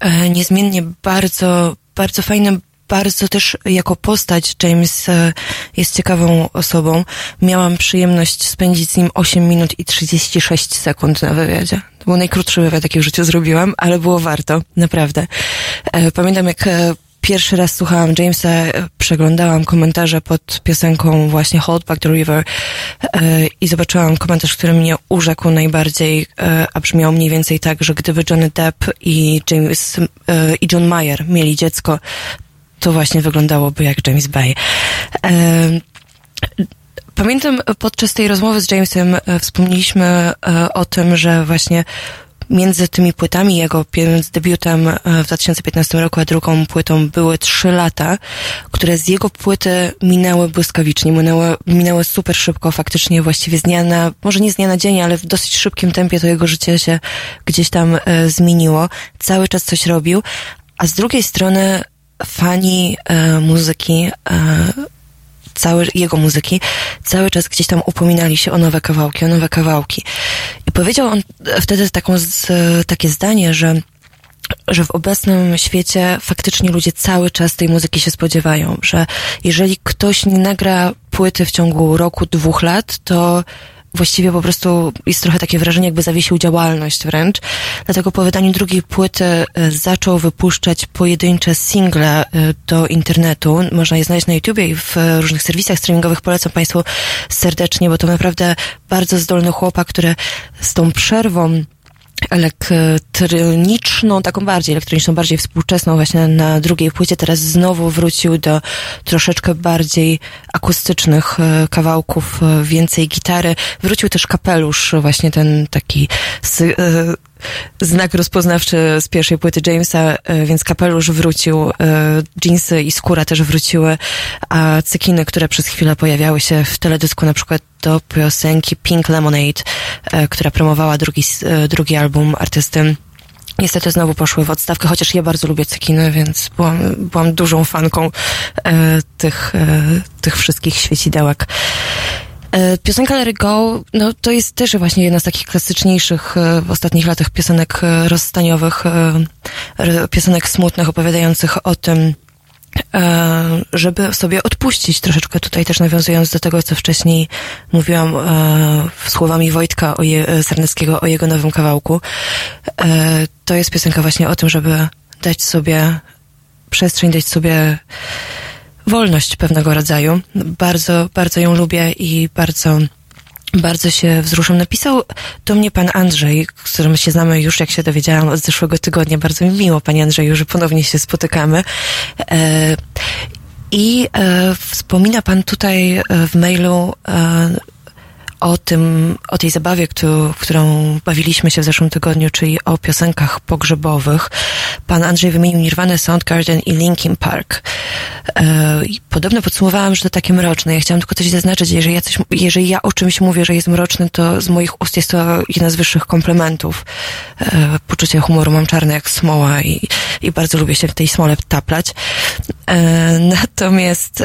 e, niezmiennie bardzo, bardzo fajnym, bardzo też jako postać James e, jest ciekawą osobą. Miałam przyjemność spędzić z nim 8 minut i 36 sekund na wywiadzie. To był najkrótszy wywiad, jaki w życiu zrobiłam, ale było warto, naprawdę. E, Pamiętam, jak e, pierwszy raz słuchałam Jamesa, przeglądałam komentarze pod piosenką właśnie Hold Back the River i zobaczyłam komentarz, który mnie urzekł najbardziej, a brzmiał mniej więcej tak, że gdyby Johnny Depp i James i John Mayer mieli dziecko, to właśnie wyglądałoby jak James Bay. Pamiętam podczas tej rozmowy z Jamesem e, wspomnieliśmy e, o tym, że właśnie między tymi płytami jego, debiutem e, w 2015 roku, a drugą płytą były trzy lata, które z jego płyty minęły błyskawicznie, minęły, minęły super szybko, faktycznie właściwie z dnia na, może nie z dnia na dzień, ale w dosyć szybkim tempie to jego życie się gdzieś tam e, zmieniło. Cały czas coś robił, a z drugiej strony fani e, muzyki e, cały, jego muzyki, cały czas gdzieś tam upominali się o nowe kawałki, o nowe kawałki. I powiedział on wtedy taką z, takie zdanie, że że w obecnym świecie faktycznie ludzie cały czas tej muzyki się spodziewają, że jeżeli ktoś nie nagra płyty w ciągu roku, dwóch lat, to właściwie po prostu jest trochę takie wrażenie, jakby zawiesił działalność wręcz. Dlatego po wydaniu drugiej płyty e, zaczął wypuszczać pojedyncze single e, do internetu. Można je znaleźć na YouTubie i w różnych serwisach streamingowych. Polecam Państwu serdecznie, bo to naprawdę bardzo zdolny chłopak, który z tą przerwą elektroniczną, taką bardziej elektroniczną, bardziej współczesną właśnie na drugiej płycie. Teraz znowu wrócił do troszeczkę bardziej akustycznych e, kawałków, e, więcej gitary. Wrócił też kapelusz, właśnie ten taki e, znak rozpoznawczy z pierwszej płyty Jamesa, więc kapelusz wrócił, jeansy i skóra też wróciły, a cekiny, które przez chwilę pojawiały się w teledysku, na przykład do piosenki Pink Lemonade, która promowała drugi, drugi album artysty Niestety znowu poszły w odstawkę, chociaż ja bardzo lubię cekiny, więc byłam, byłam dużą fanką e, tych, e, tych wszystkich świecidełek. E, piosenka It Go, no to jest też właśnie jedna z takich klasyczniejszych e, w ostatnich latach piosenek e, rozstaniowych, piosenek smutnych, opowiadających o tym, żeby sobie odpuścić troszeczkę tutaj też nawiązując do tego, co wcześniej mówiłam słowami Wojtka o je, Sarneckiego o jego nowym kawałku. To jest piosenka właśnie o tym, żeby dać sobie przestrzeń, dać sobie wolność pewnego rodzaju. Bardzo, bardzo ją lubię i bardzo bardzo się wzruszam. Napisał do mnie pan Andrzej, z którym się znamy już, jak się dowiedziałam, od zeszłego tygodnia. Bardzo mi miło, panie Andrzeju, że ponownie się spotykamy. E, I e, wspomina pan tutaj e, w mailu e, o tym, o tej zabawie, którą, bawiliśmy się w zeszłym tygodniu, czyli o piosenkach pogrzebowych. Pan Andrzej wymienił Nirvana, Soundgarden i Linkin Park. E, podobno podsumowałam, że to takie mroczne. Ja chciałam tylko coś zaznaczyć, jeżeli ja, coś, jeżeli ja o czymś mówię, że jest mroczny, to z moich ust jest to jeden z wyższych komplementów. E, poczucie humoru mam czarne jak smoła i, i bardzo lubię się w tej smole taplać. E, natomiast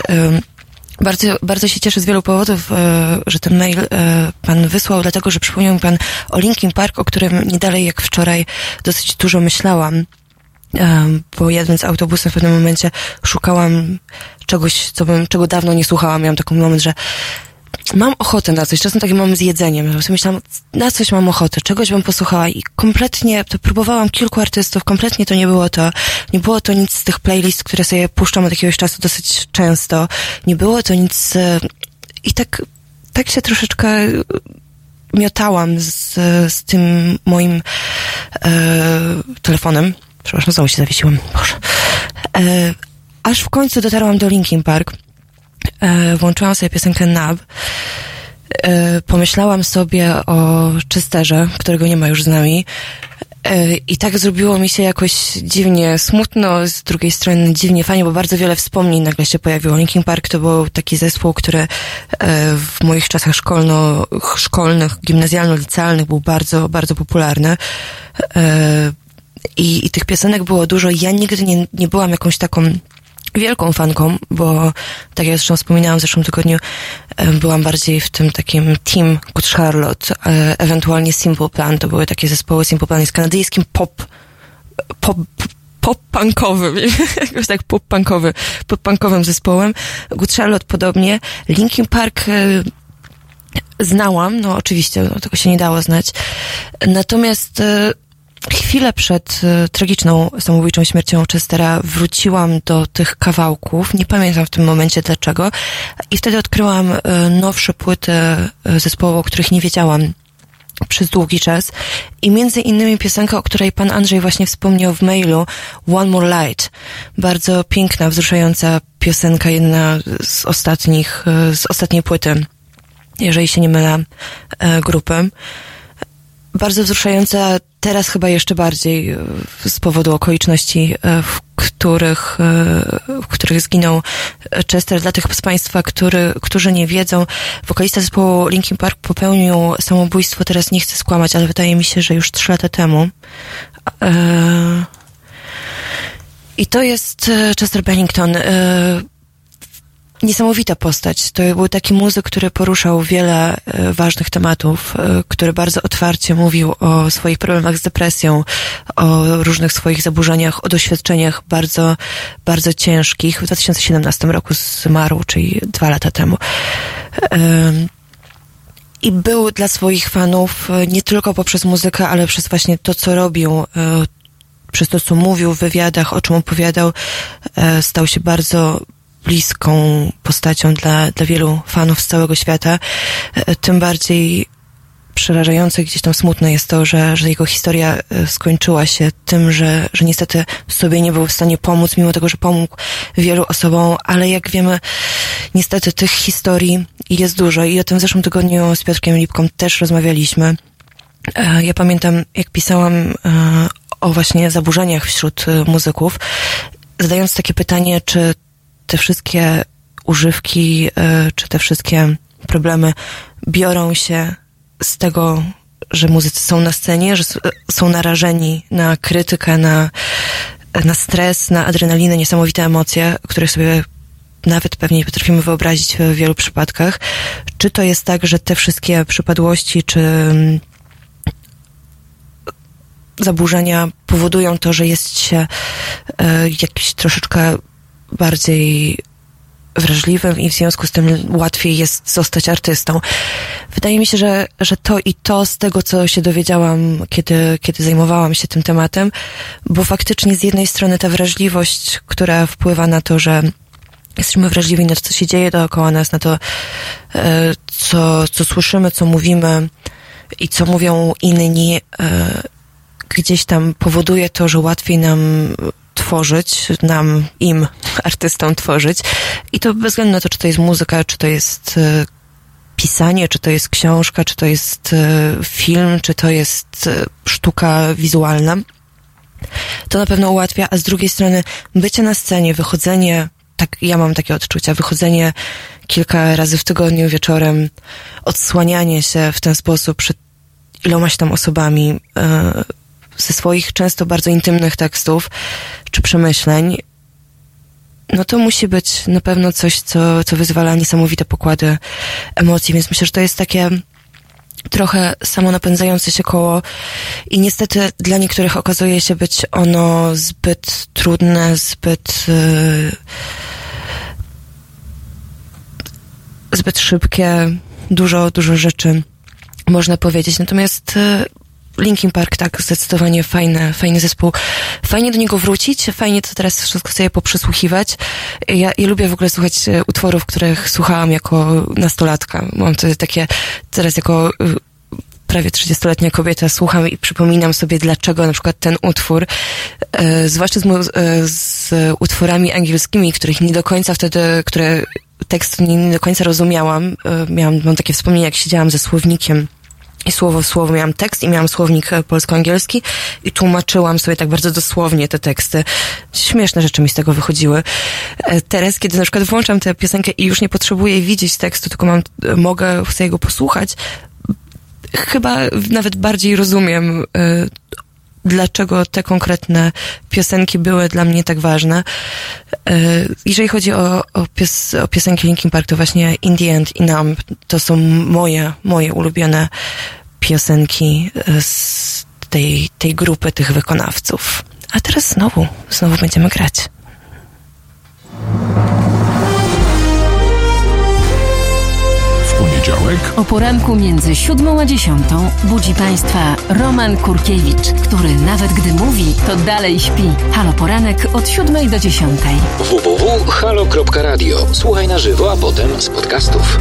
bardzo, bardzo się cieszę z wielu powodów, e, że ten mail e, pan wysłał, dlatego że przypomniał mi pan o Linkin Park, o którym nie dalej jak wczoraj dosyć dużo myślałam. E, bo jadąc autobusem w pewnym momencie szukałam czegoś, co bym, czego dawno nie słuchałam. Miałam taki moment, że mam ochotę na coś, czasem taki mam z jedzeniem. Myślałam, na coś mam ochotę, czegoś bym posłuchała i kompletnie, to próbowałam kilku artystów, kompletnie to nie było to. Nie było to nic z tych playlist, które sobie puszczam od jakiegoś czasu dosyć często. Nie było to nic i tak, tak się troszeczkę miotałam z, z tym moim e, telefonem. Przepraszam, znowu się zawiesiłam. Boże. E, aż w końcu dotarłam do Linkin Park e, włączyłam sobie piosenkę Nab. E, pomyślałam sobie o Czysterze, którego nie ma już z nami. E, I tak zrobiło mi się jakoś dziwnie smutno, z drugiej strony dziwnie fajnie, bo bardzo wiele wspomnień nagle się pojawiło. Linkin Park to był taki zespół, który e, w moich czasach szkolno, szkolnych, gimnazjalno-licealnych był bardzo, bardzo popularny. E, I, I tych piosenek było dużo. Ja nigdy nie, nie byłam jakąś taką wielką fanką, bo tak jak zresztą wspominałam w zeszłym tygodniu, byłam bardziej w tym takim team Good Charlotte, e, ewentualnie Simple Plan, to były takie zespoły, Simple Plan jest kanadyjskim pop, pop, pop-punkowym, jakoś tak pop-punkowy, pop-punkowym zespołem. Good Charlotte podobnie. Linkin Park e, znałam, no oczywiście, no, tego się nie dało znać. Natomiast e, chwilę przed y, tragiczną samobójczą śmiercią Chestera wróciłam do tych kawałków. Nie pamiętam w tym momencie dlaczego. I wtedy odkryłam y, nowsze płyty y, zespołu, o których nie wiedziałam przez długi czas. I między innymi piosenka, o której pan Andrzej właśnie wspomniał w mailu, One More Light. Bardzo piękna, wzruszająca piosenka, jedna z ostatnich, z ostatniej płyty, jeżeli się nie mylę, grupy bardzo wzruszająca, teraz chyba jeszcze bardziej e, z powodu okoliczności, e, w których, e, w których zginął Chester. Dla tych z Państwa, który, którzy nie wiedzą, wokalista zespołu Linkin Park popełnił samobójstwo, teraz nie chcę skłamać, ale wydaje mi się, że już trzy lata temu. I to jest Chester Bennington. Niesamowita postać. To był taki muzyk, który poruszał wiele e, ważnych tematów, e, który bardzo otwarcie mówił o swoich problemach z depresją, o różnych swoich zaburzeniach, o doświadczeniach bardzo, bardzo ciężkich. W 2017 roku zmarł, czyli dwa lata temu. I był dla swoich fanów e, nie tylko poprzez muzykę, ale przez właśnie to, co robił, przez to, co mówił w wywiadach, o czym opowiadał, stał się bardzo bliską postacią dla, dla wielu fanów z całego świata. E, tym bardziej przerażające, gdzieś tam smutne jest to, że, że jego historia e, skończyła się tym, że, że niestety sobie nie był w stanie pomóc, mimo tego, że pomógł wielu osobom, ale jak wiemy, niestety tych historii jest dużo i o tym w zeszłym tygodniu z Piotrkiem Lipką też rozmawialiśmy. E, ja pamiętam, jak pisałam o właśnie zaburzeniach wśród muzyków, zadając takie pytanie, czy te wszystkie używki, e, czy te wszystkie problemy biorą się z tego, że muzycy są na scenie, że są narażeni na krytykę, na, na stres, na adrenalinę, niesamowite emocje, których sobie nawet pewnie nie potrafimy wyobrazić w wielu przypadkach. Czy to jest tak, że te wszystkie przypadłości, czy mm, zaburzenia powodują to, że jest się e, jakiś troszeczkę bardziej wrażliwym i w związku z tym łatwiej jest zostać artystą. Wydaje mi się, że, że to i to z tego, co się dowiedziałam, kiedy, kiedy zajmowałam się tym tematem, bo faktycznie z jednej strony ta wrażliwość, która wpływa na to, że jesteśmy wrażliwi na to, co się dzieje dookoła nas, na to, e, co, co słyszymy, co mówimy i co mówią inni, e, gdzieś tam powoduje to, że łatwiej nam tworzyć, nam, im, artystom tworzyć. I to bez względu na to, czy to jest muzyka, czy to jest e, pisanie, czy to jest książka, czy to jest e, film, czy to jest e, sztuka wizualna. To na pewno ułatwia, a z drugiej strony bycie na scenie, wychodzenie, tak ja mam takie odczucia, wychodzenie kilka razy w tygodniu wieczorem, odsłanianie się w ten sposób przed ilomaś tam osobami, ze swoich często bardzo intymnych tekstów czy przemyśleń, no to musi być na pewno coś, co, co wyzwala niesamowite pokłady emocji, więc myślę, że to jest takie trochę samonapędzające się koło i niestety dla niektórych okazuje się być ono zbyt trudne, zbyt yy, zbyt szybkie, dużo, dużo rzeczy można powiedzieć. Natomiast yy, Linkin Park, tak, zdecydowanie fajny, fajny zespół. Fajnie do niego wrócić, fajnie to teraz wszystko sobie poprzysłuchiwać. Ja, ja lubię w ogóle słuchać e, utworów, których słuchałam jako nastolatka. Mam to takie, teraz jako y, prawie 30-letnia kobieta słucham i przypominam sobie, dlaczego na przykład ten utwór, e, zwłaszcza z, e, z utworami angielskimi, których nie do końca wtedy, które tekst nie, nie do końca rozumiałam. E, miałam, mam takie wspomnienie, jak siedziałam ze słownikiem i słowo w słowo miałam tekst i miałam słownik e, polsko-angielski i tłumaczyłam sobie tak bardzo dosłownie te teksty. Śmieszne rzeczy mi z tego wychodziły. E, teraz, kiedy na przykład włączam tę piosenkę i już nie potrzebuję widzieć tekstu, tylko mam, e, mogę, chcę go posłuchać, chyba nawet bardziej rozumiem dlaczego te konkretne piosenki były dla mnie tak ważne. Jeżeli chodzi o, o, pios, o piosenki Linkin Park, to właśnie In the End i Numb to są moje, moje ulubione piosenki e, z tej, tej grupy tych wykonawców. A teraz znowu, znowu będziemy grać. poniedziałek o poranku między siódmą a dziesiątą budzi Państwa Roman Kurkiewicz, który nawet gdy mówi, to dalej śpi. Halo Poranek od siódmej do dziesiątej. www.halo.radio. Słuchaj na żywo, a potem z podcastów.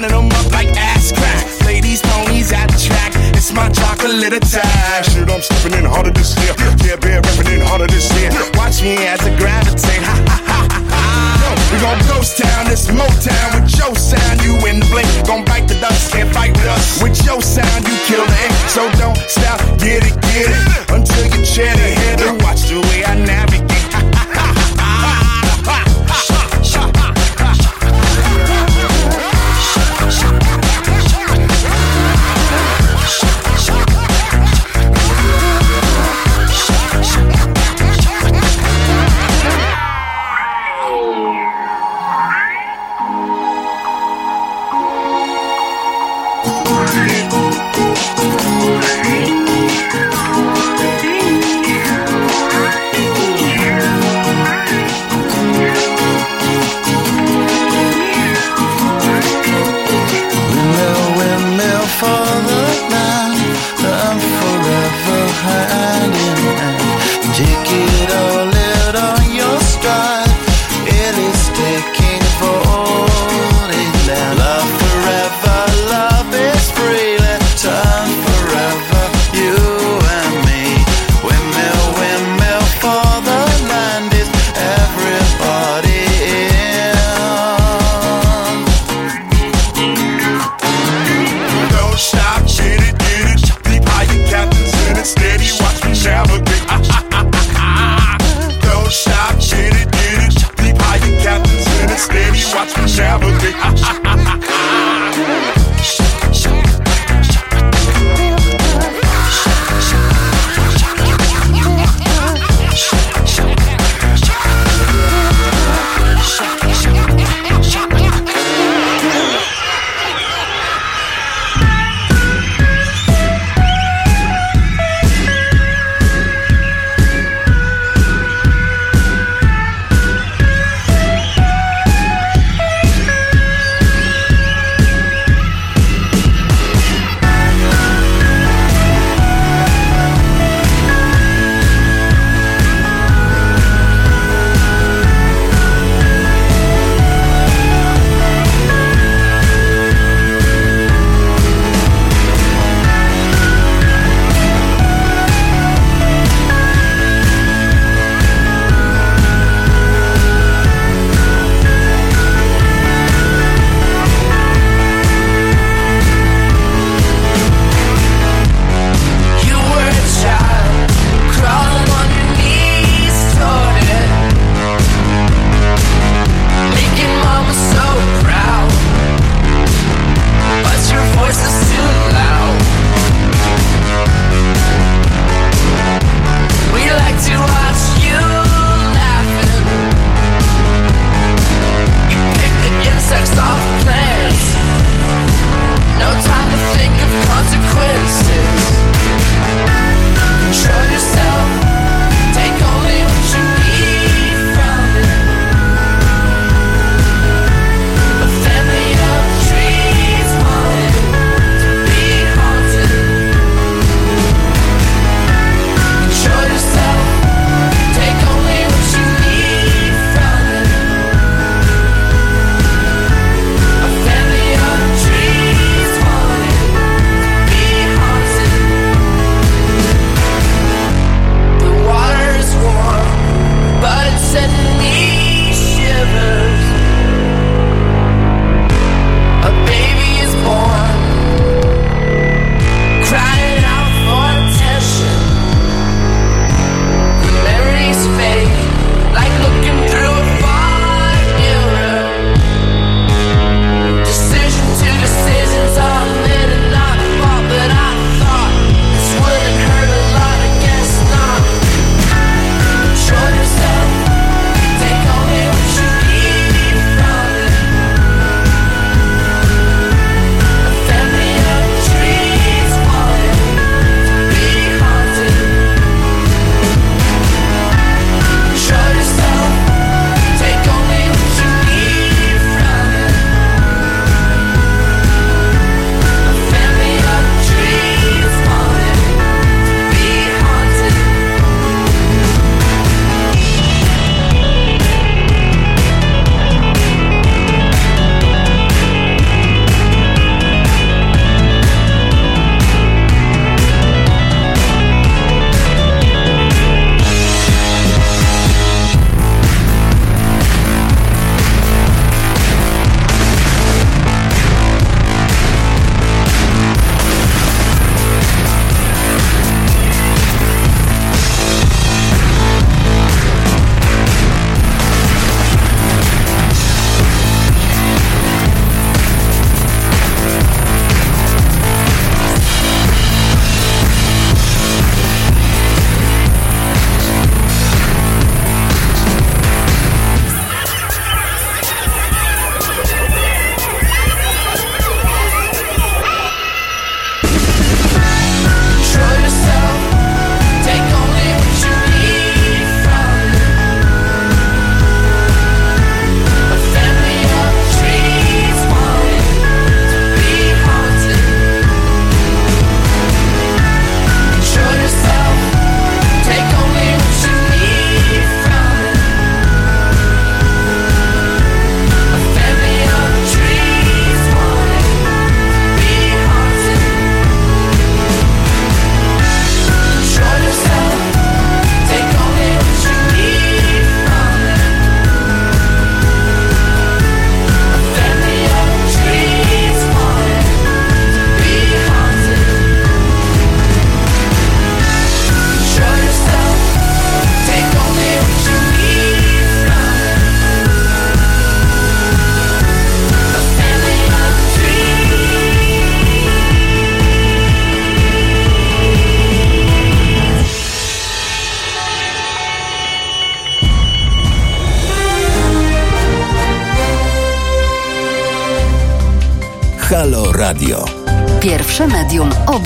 lining them up like ass crack. Ladies, ponies at the track. It's my chocolate attack. Shit, I'm stepping in harder this year. Yeah, bear rapping in harder this year. Watch me as I gravitate. Ha ha ha ha ha. We gon' ghost town, this Motown with your sound. You in the blink, gon' bite the dust, can't fight with us. With your sound, you kill the. So don't stop, get it, get it. Until you chair the and watch the way I nap.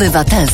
Medium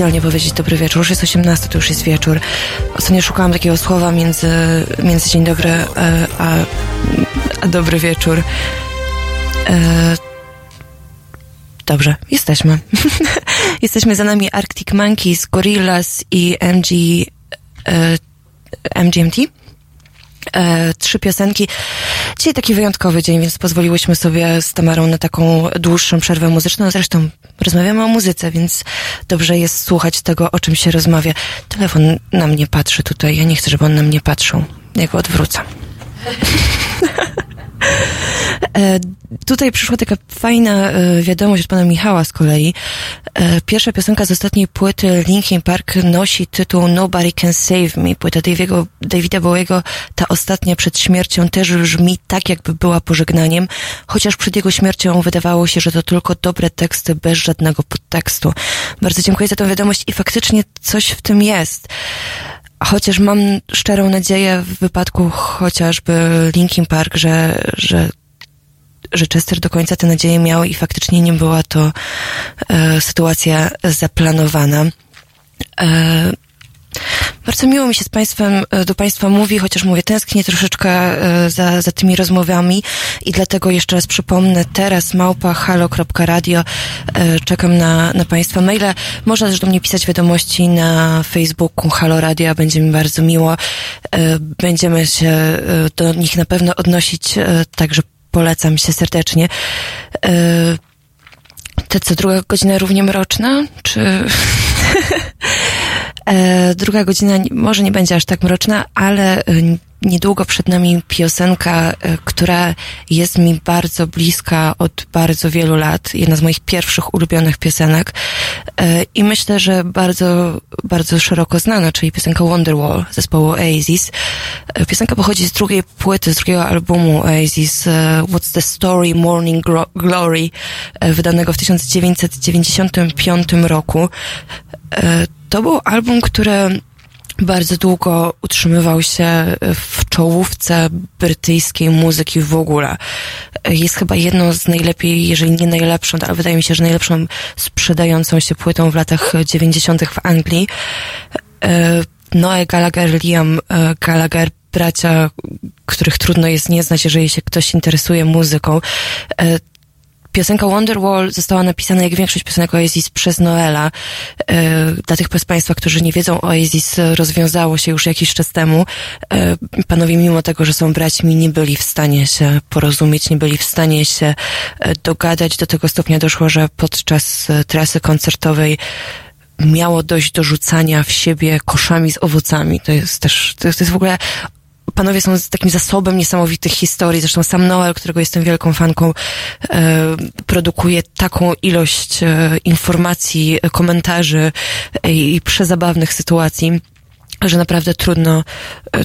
oficjalnie powiedzieć dobry wieczór. Już jest 18, to już jest wieczór. Ostatnio szukałam takiego słowa między, między dzień dobry e, a, a dobry wieczór. E, dobrze, jesteśmy. jesteśmy za nami Arctic Monkeys, Gorillaz i MG, e, MGMT e, trzy piosenki. Dzisiaj taki wyjątkowy dzień, więc pozwoliłyśmy sobie z Tamarą na taką dłuższą przerwę muzyczną. Zresztą rozmawiamy o muzyce, więc dobrze jest słuchać tego, o czym się rozmawia. Telefon na mnie patrzy tutaj. Ja nie chcę, żeby on na mnie patrzył. Ja go odwrócę. E, tutaj przyszła taka fajna e, wiadomość od pana Michała z kolei. E, pierwsza piosenka z ostatniej płyty Linkin Park nosi tytuł Nobody Can Save Me. Płyta Daviego, Davida Bowiego, ta ostatnia przed śmiercią też brzmi tak, jakby była pożegnaniem, chociaż przed jego śmiercią wydawało się, że to tylko dobre teksty bez żadnego podtekstu. Bardzo dziękuję za tę wiadomość i faktycznie coś w tym jest. Chociaż mam szczerą nadzieję w wypadku chociażby Linkin Park, że, że, że Chester do końca tę nadzieję miał i faktycznie nie była to e, sytuacja zaplanowana. E, Bardzo miło mi się z Państwem, e, do Państwa mówi, chociaż mówię, tęsknię troszeczkę e, za, za tymi rozmowami i dlatego jeszcze raz przypomnę, teraz małpa halo.radio, e, czekam na, na Państwa maile. Można też do mnie pisać wiadomości na Facebooku Halo Radio, będzie mi bardzo miło. Będziemy się do nich na pewno odnosić, także polecam się serdecznie. Te co, druga godzina równie mroczna? Czy... E, druga godzina może nie będzie aż tak mroczna, ale y, niedługo przed nami piosenka, e, która jest mi bardzo bliska od bardzo wielu lat. Jedna z moich pierwszych ulubionych piosenek. E, I myślę, że bardzo, bardzo szeroko znana, czyli piosenka Wonderwall zespołu Oasis. E, piosenka pochodzi z drugiej płyty, z drugiego albumu Oasis, What's the Story Morning Glory, wydanego w 1995 roku. To był album, który bardzo długo utrzymywał się w czołówce brytyjskiej muzyki w ogóle. Jest chyba jedną z najlepiej, jeżeli nie najlepszą, ale wydaje mi się, że najlepszą sprzedającą się płytą w latach 90. w Anglii. E, Noe Gallagher, Liam e, Gallagher, bracia, których trudno jest nie znać, jeżeli się ktoś interesuje muzyką. Piosenka Wonderwall została napisana, jak większość piosenek Oasis, przez Noela. E, dla tych z Państwa, którzy nie wiedzą, Oasis rozwiązało się już jakiś czas temu. E, panowie, mimo tego, że są braćmi, nie byli w stanie się porozumieć, nie byli w stanie się e, dogadać. Do tego stopnia doszło, że podczas trasy koncertowej miało dojść do rzucania w siebie koszami z owocami. To jest też, to jest, to jest w ogóle panowie są takim zasobem niesamowitych historii. Zresztą sam Noel, którego jestem wielką fanką, e, produkuje taką ilość e, informacji, komentarzy e, i przezabawnych sytuacji że naprawdę trudno,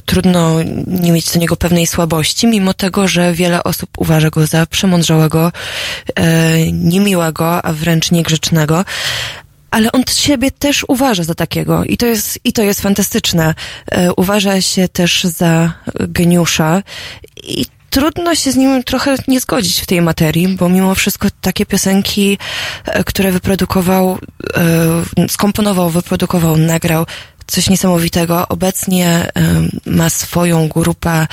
trudno nie mieć do niego pewnej słabości, mimo tego, że wiele osób uważa go za przemądrzałego, e, niemiłego, a wręcz niegrzecznego ale on siebie też uważa za takiego i to jest, i to jest fantastyczne. E, uważa się też za geniusza i trudno się z nim trochę nie zgodzić w tej materii, bo mimo wszystko takie piosenki, e, które wyprodukował, e, skomponował, wyprodukował, nagrał, coś niesamowitego. Obecnie ma swoją grupę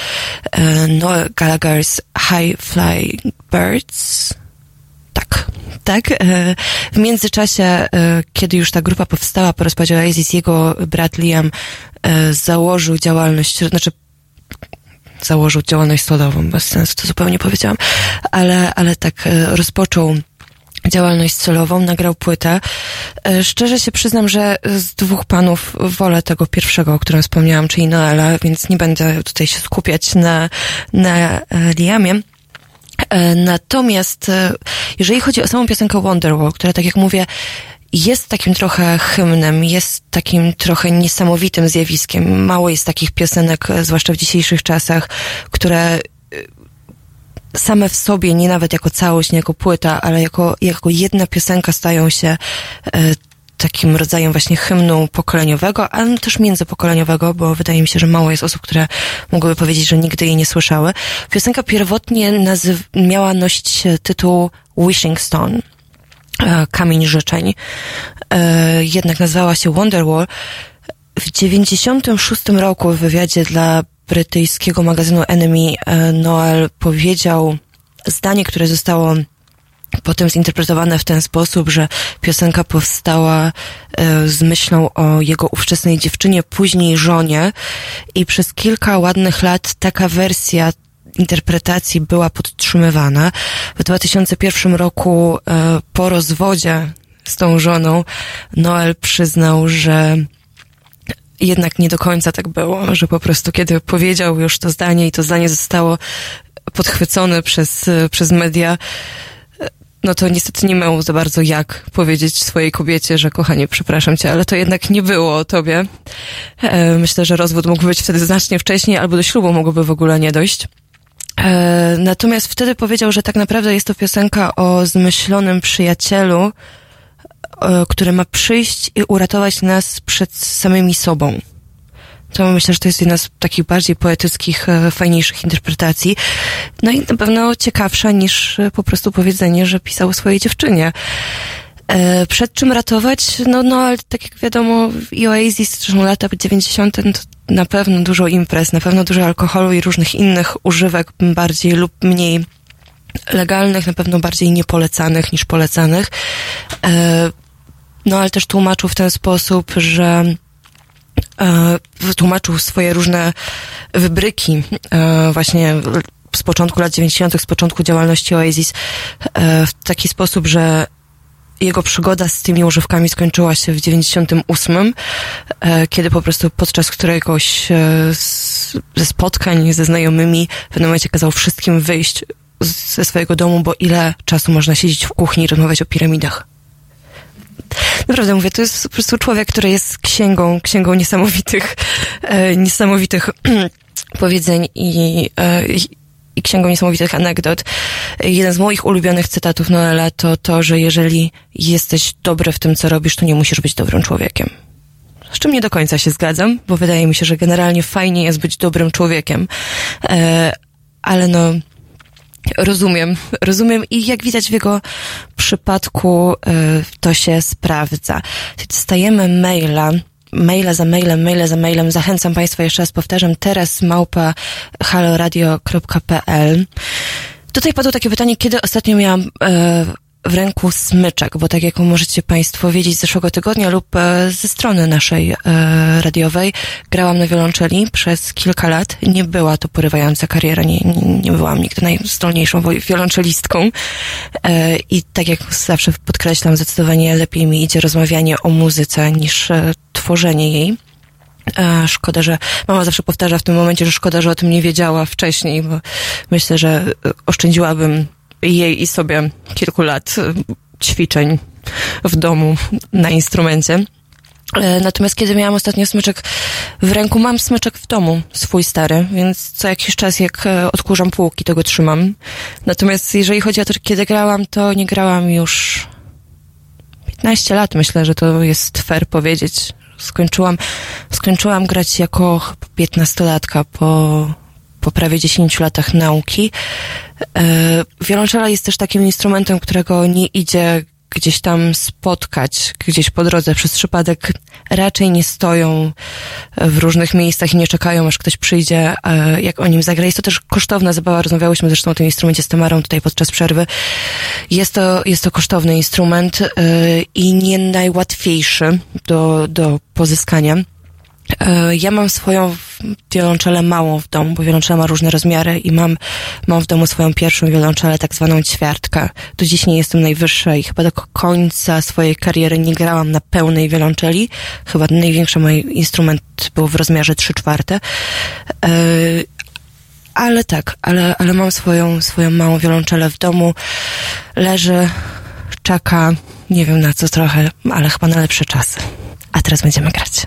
Noel Gallagher's High Fly Birds. Tak, tak. E, w międzyczasie, e, kiedy już ta grupa powstała po rozpadzie Oasis, jego brat Liam e, założył działalność, znaczy założył działalność solową, bez sensu to zupełnie powiedziałam, ale, ale tak rozpoczął działalność solową, nagrał płytę. Szczerze się przyznam, że z dwóch panów wolę tego pierwszego, o którym wspomniałam, czyli Noela, więc nie będę tutaj się skupiać na, na Liamie. E, natomiast e, jeżeli chodzi o samą piosenkę Wonderwall, która tak jak mówię, jest takim trochę hymnem, jest takim trochę niesamowitym zjawiskiem. Mało jest takich piosenek, e, zwłaszcza w dzisiejszych czasach, które same w sobie, nie nawet jako całość, nie jako płyta, ale jako, jako jedna piosenka stają się takim rodzajem właśnie hymnu pokoleniowego, ale też międzypokoleniowego, bo wydaje mi się, że mało jest osób, które mogłyby powiedzieć, że nigdy jej nie słyszały. Piosenka pierwotnie nazyw- miała nosić tytuł Wishing Stone, e, kamień życzeń. E, jednak nazywała się Wonderwall. W 96 roku w wywiadzie dla brytyjskiego magazynu Enemy e, Noel powiedział zdanie, które zostało potem zinterpretowane w ten sposób, że piosenka powstała e, z myślą o jego ówczesnej dziewczynie, później żonie i przez kilka ładnych lat taka wersja interpretacji była podtrzymywana. W 2001 roku e, po rozwodzie z tą żoną Noel przyznał, że jednak nie do końca tak było, że po prostu kiedy powiedział już to zdanie i to zdanie zostało podchwycone przez, przez media, no to niestety nie miał za bardzo jak powiedzieć swojej kobiecie, że kochanie, przepraszam cię, ale to jednak nie było o tobie. E, myślę, że rozwód mógł być wtedy znacznie wcześniej, albo do ślubu mogłoby w ogóle nie dojść. E, natomiast wtedy powiedział, że tak naprawdę jest to piosenka o zmyślonym przyjacielu, e, który ma przyjść i uratować nas przed samymi sobą. To myślę, że to jest jedna z takich bardziej poetyckich, e, fajniejszych interpretacji. No i na pewno ciekawsza niż e, po prostu powiedzenie, że pisał swojej dziewczynie. E, przed czym ratować? No, no, ale tak jak wiadomo, i Oasis, zresztą lata 90. to na pewno dużo imprez, na pewno dużo alkoholu i różnych innych używek, bardziej lub mniej legalnych, na pewno bardziej niepolecanych niż polecanych. No, ale też tłumaczył w ten sposób, że tłumaczył swoje różne wybryki e, właśnie z początku lat 90., z początku działalności Oasis e, w taki sposób, że jego przygoda z tymi używkami skończyła się w 98, e, kiedy po prostu podczas któregoś e, ze spotkań ze znajomymi w pewnym momencie kazał wszystkim wyjść ze swojego domu, bo ile czasu można siedzieć w kuchni i rozmawiać o piramidach. Naprawdę mówię, to jest po prostu człowiek, który jest księgą, księgą niesamowitych, e, niesamowitych powiedzeń i, e, i księgą niesamowitych anegdot. Jeden z moich ulubionych cytatów Noela to to, że jeżeli jesteś dobry w tym, co robisz, to nie musisz być dobrym człowiekiem. Z czym nie do końca się zgadzam, bo wydaje mi się, że generalnie fajnie jest być dobrym człowiekiem. E, ale no, rozumiem, rozumiem i jak widać w jego przypadku, e, to się sprawdza. Dostajemy maila, maila za mailem, maile za mailem. Zachęcam Państwa, jeszcze raz powtarzam, teraz małpa haloradio.pl. Tutaj padło takie pytanie, kiedy ostatnio miałam e, w ręku smyczek, bo tak jak możecie Państwo wiedzieć z zeszłego tygodnia lub e, ze strony naszej e, radiowej, grałam na wiolonczeli przez kilka lat. Nie była to porywająca kariera, nie, nie byłam nigdy najzdolniejszą wiolonczelistką e, i tak jak zawsze podkreślam, zdecydowanie lepiej mi idzie rozmawianie o muzyce niż tworzenie jej. Szkoda, że mama zawsze powtarza w tym momencie, że szkoda, że o tym nie wiedziała wcześniej, bo myślę, że oszczędziłabym jej i sobie kilku lat ćwiczeń w domu na instrumencie. E, natomiast kiedy miałam ostatnio smyczek w ręku, mam smyczek w domu, swój stary, więc co jakiś czas jak e, odkurzam półki, to go trzymam. Natomiast jeżeli chodzi o to, kiedy grałam, to nie grałam już 15 lat, myślę, że to jest fair powiedzieć. Skończyłam, skończyłam grać jako 15-latka po po prawie 10 latach nauki. E, wiolonczela jest też takim instrumentem, którego nie idzie gdzieś tam spotkać, gdzieś po drodze przez przypadek. Raczej nie stoją w różnych miejscach i nie czekają, aż ktoś przyjdzie, e, jak o nim zagra. Jest to też kosztowna zabawa. Rozmawiałyśmy zresztą o tym instrumencie z Tamarą tutaj podczas przerwy. Jest to, jest to kosztowny instrument e, i nie najłatwiejszy do, do pozyskania. E, ja mam swoją wiolonczelę małą w domu, bo wiolonczela ma różne rozmiary i mam, mam w domu swoją pierwszą wiolonczelę, tak zwaną ćwiartkę. Do dziś nie jestem najwyższa i chyba do końca swojej kariery nie grałam na pełnej wiolonczeli. Chyba największy mój instrument był w rozmiarze 3 czwarte. E, ale tak, ale, ale mam swoją, swoją małą wiolonczelę w domu. Leży, czeka, nie wiem na co trochę, ale chyba na lepsze czasy. A teraz będziemy grać.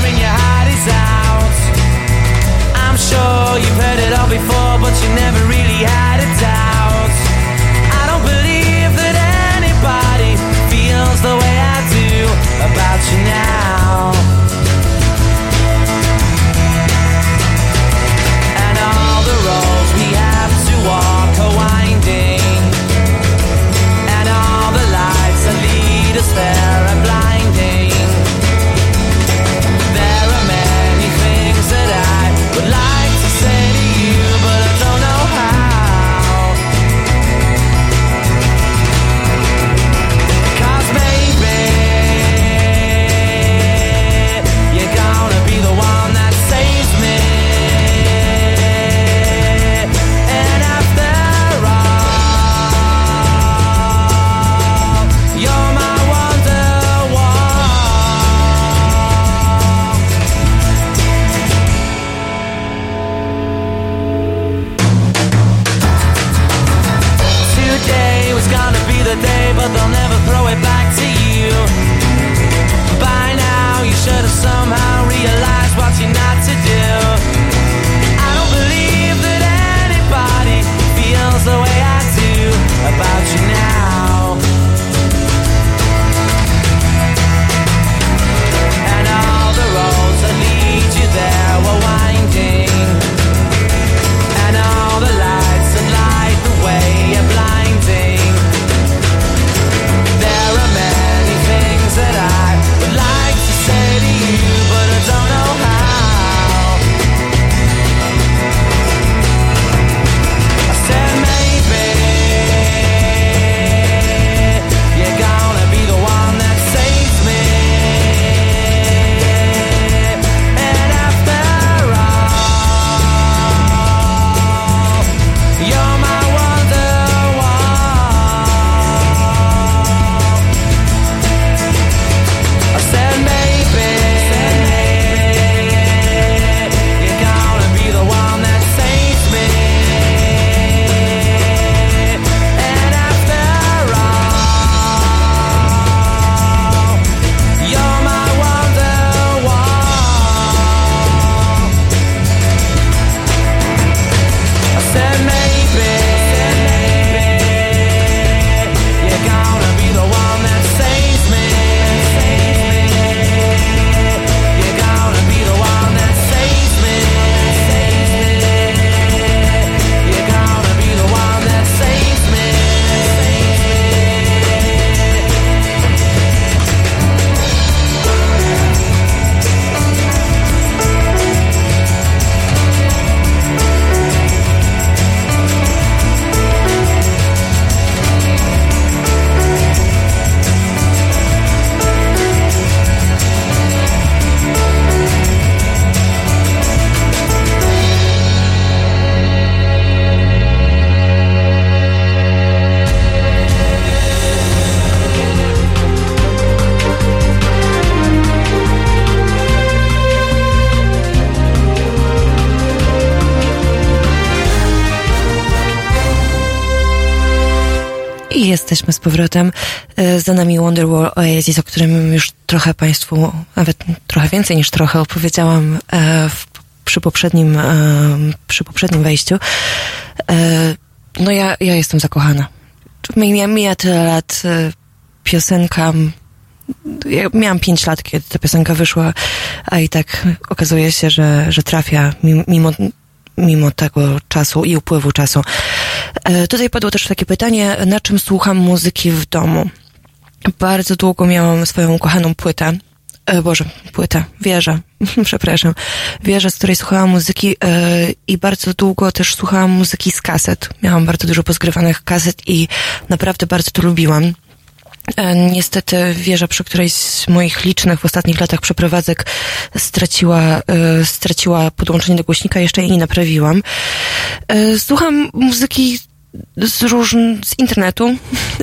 sure you've heard it all before, but you never really had a doubt. I don't believe that anybody feels the way I do about you now. And all the roads we have to walk are winding, and all the lights that lead us there jesteśmy z powrotem. E, Za nami Wonderwall Oasis, o którym już trochę Państwu, nawet trochę więcej niż trochę opowiedziałam e, w, przy, poprzednim, e, przy poprzednim wejściu. No ja, ja jestem zakochana. Mija, mija tyle lat, piosenka... Ja miałam pięć lat, kiedy ta piosenka wyszła, a i tak okazuje się, że, że trafia mimo mimo tego czasu i upływu czasu. E, tutaj padło też takie pytanie, na czym słucham muzyki w domu? Bardzo długo miałam swoją ukochaną płytę. E, Boże, płytę, wieżę, przepraszam. Wieżę, z której słuchałam muzyki e, i bardzo długo też słuchałam muzyki z kaset. Miałam bardzo dużo pozgrywanych kaset i naprawdę bardzo to lubiłam. E, Niestety wieża, przy którejś z moich licznych w ostatnich latach przeprowadzek straciła, e, straciła podłączenie do głośnika, jeszcze jej nie naprawiłam. Słucham muzyki z, różn, z internetu,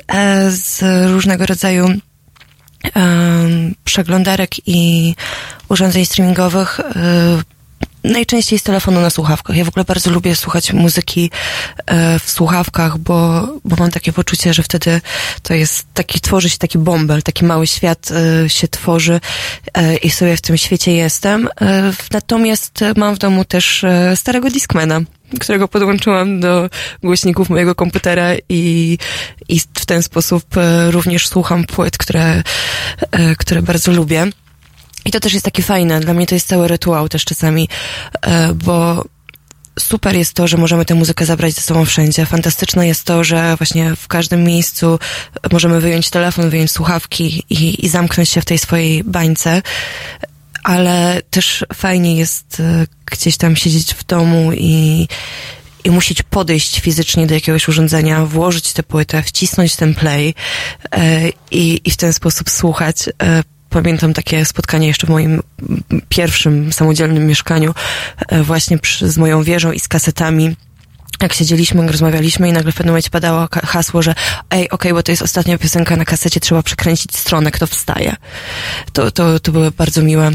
e, z różnego rodzaju przeglądarek i urządzeń streamingowych. e, Najczęściej z telefonu na słuchawkach. Ja w ogóle bardzo lubię słuchać muzyki e, w słuchawkach, bo, bo mam takie poczucie, że wtedy to jest taki, tworzy się taki bąbel, taki mały świat się tworzy i sobie w tym świecie jestem. Natomiast mam w domu też starego Discmana, którego podłączyłam do głośników mojego komputera i, i w ten sposób e, również słucham płyt, które, e, które bardzo lubię. I to też jest takie fajne. Dla mnie to jest cały rytuał też czasami, e, bo super jest to, że możemy tę muzykę zabrać ze sobą wszędzie. Fantastyczne jest to, że właśnie w każdym miejscu możemy wyjąć telefon, wyjąć słuchawki i, i zamknąć się w tej swojej bańce. Ale też fajnie jest e, gdzieś tam siedzieć w domu i, i musieć podejść fizycznie do jakiegoś urządzenia, włożyć tę płytę, wcisnąć ten play e, i, i w ten sposób słuchać. E, Pamiętam takie spotkanie jeszcze w moim pierwszym samodzielnym mieszkaniu, właśnie przy, z moją wieżą i z kasetami. Jak siedzieliśmy, rozmawialiśmy i nagle w pewnym momencie padało hasło, że ej, okej, bo to jest ostatnia piosenka na kasecie, trzeba przekręcić stronę, kto wstaje. To, to, to były bardzo miłe,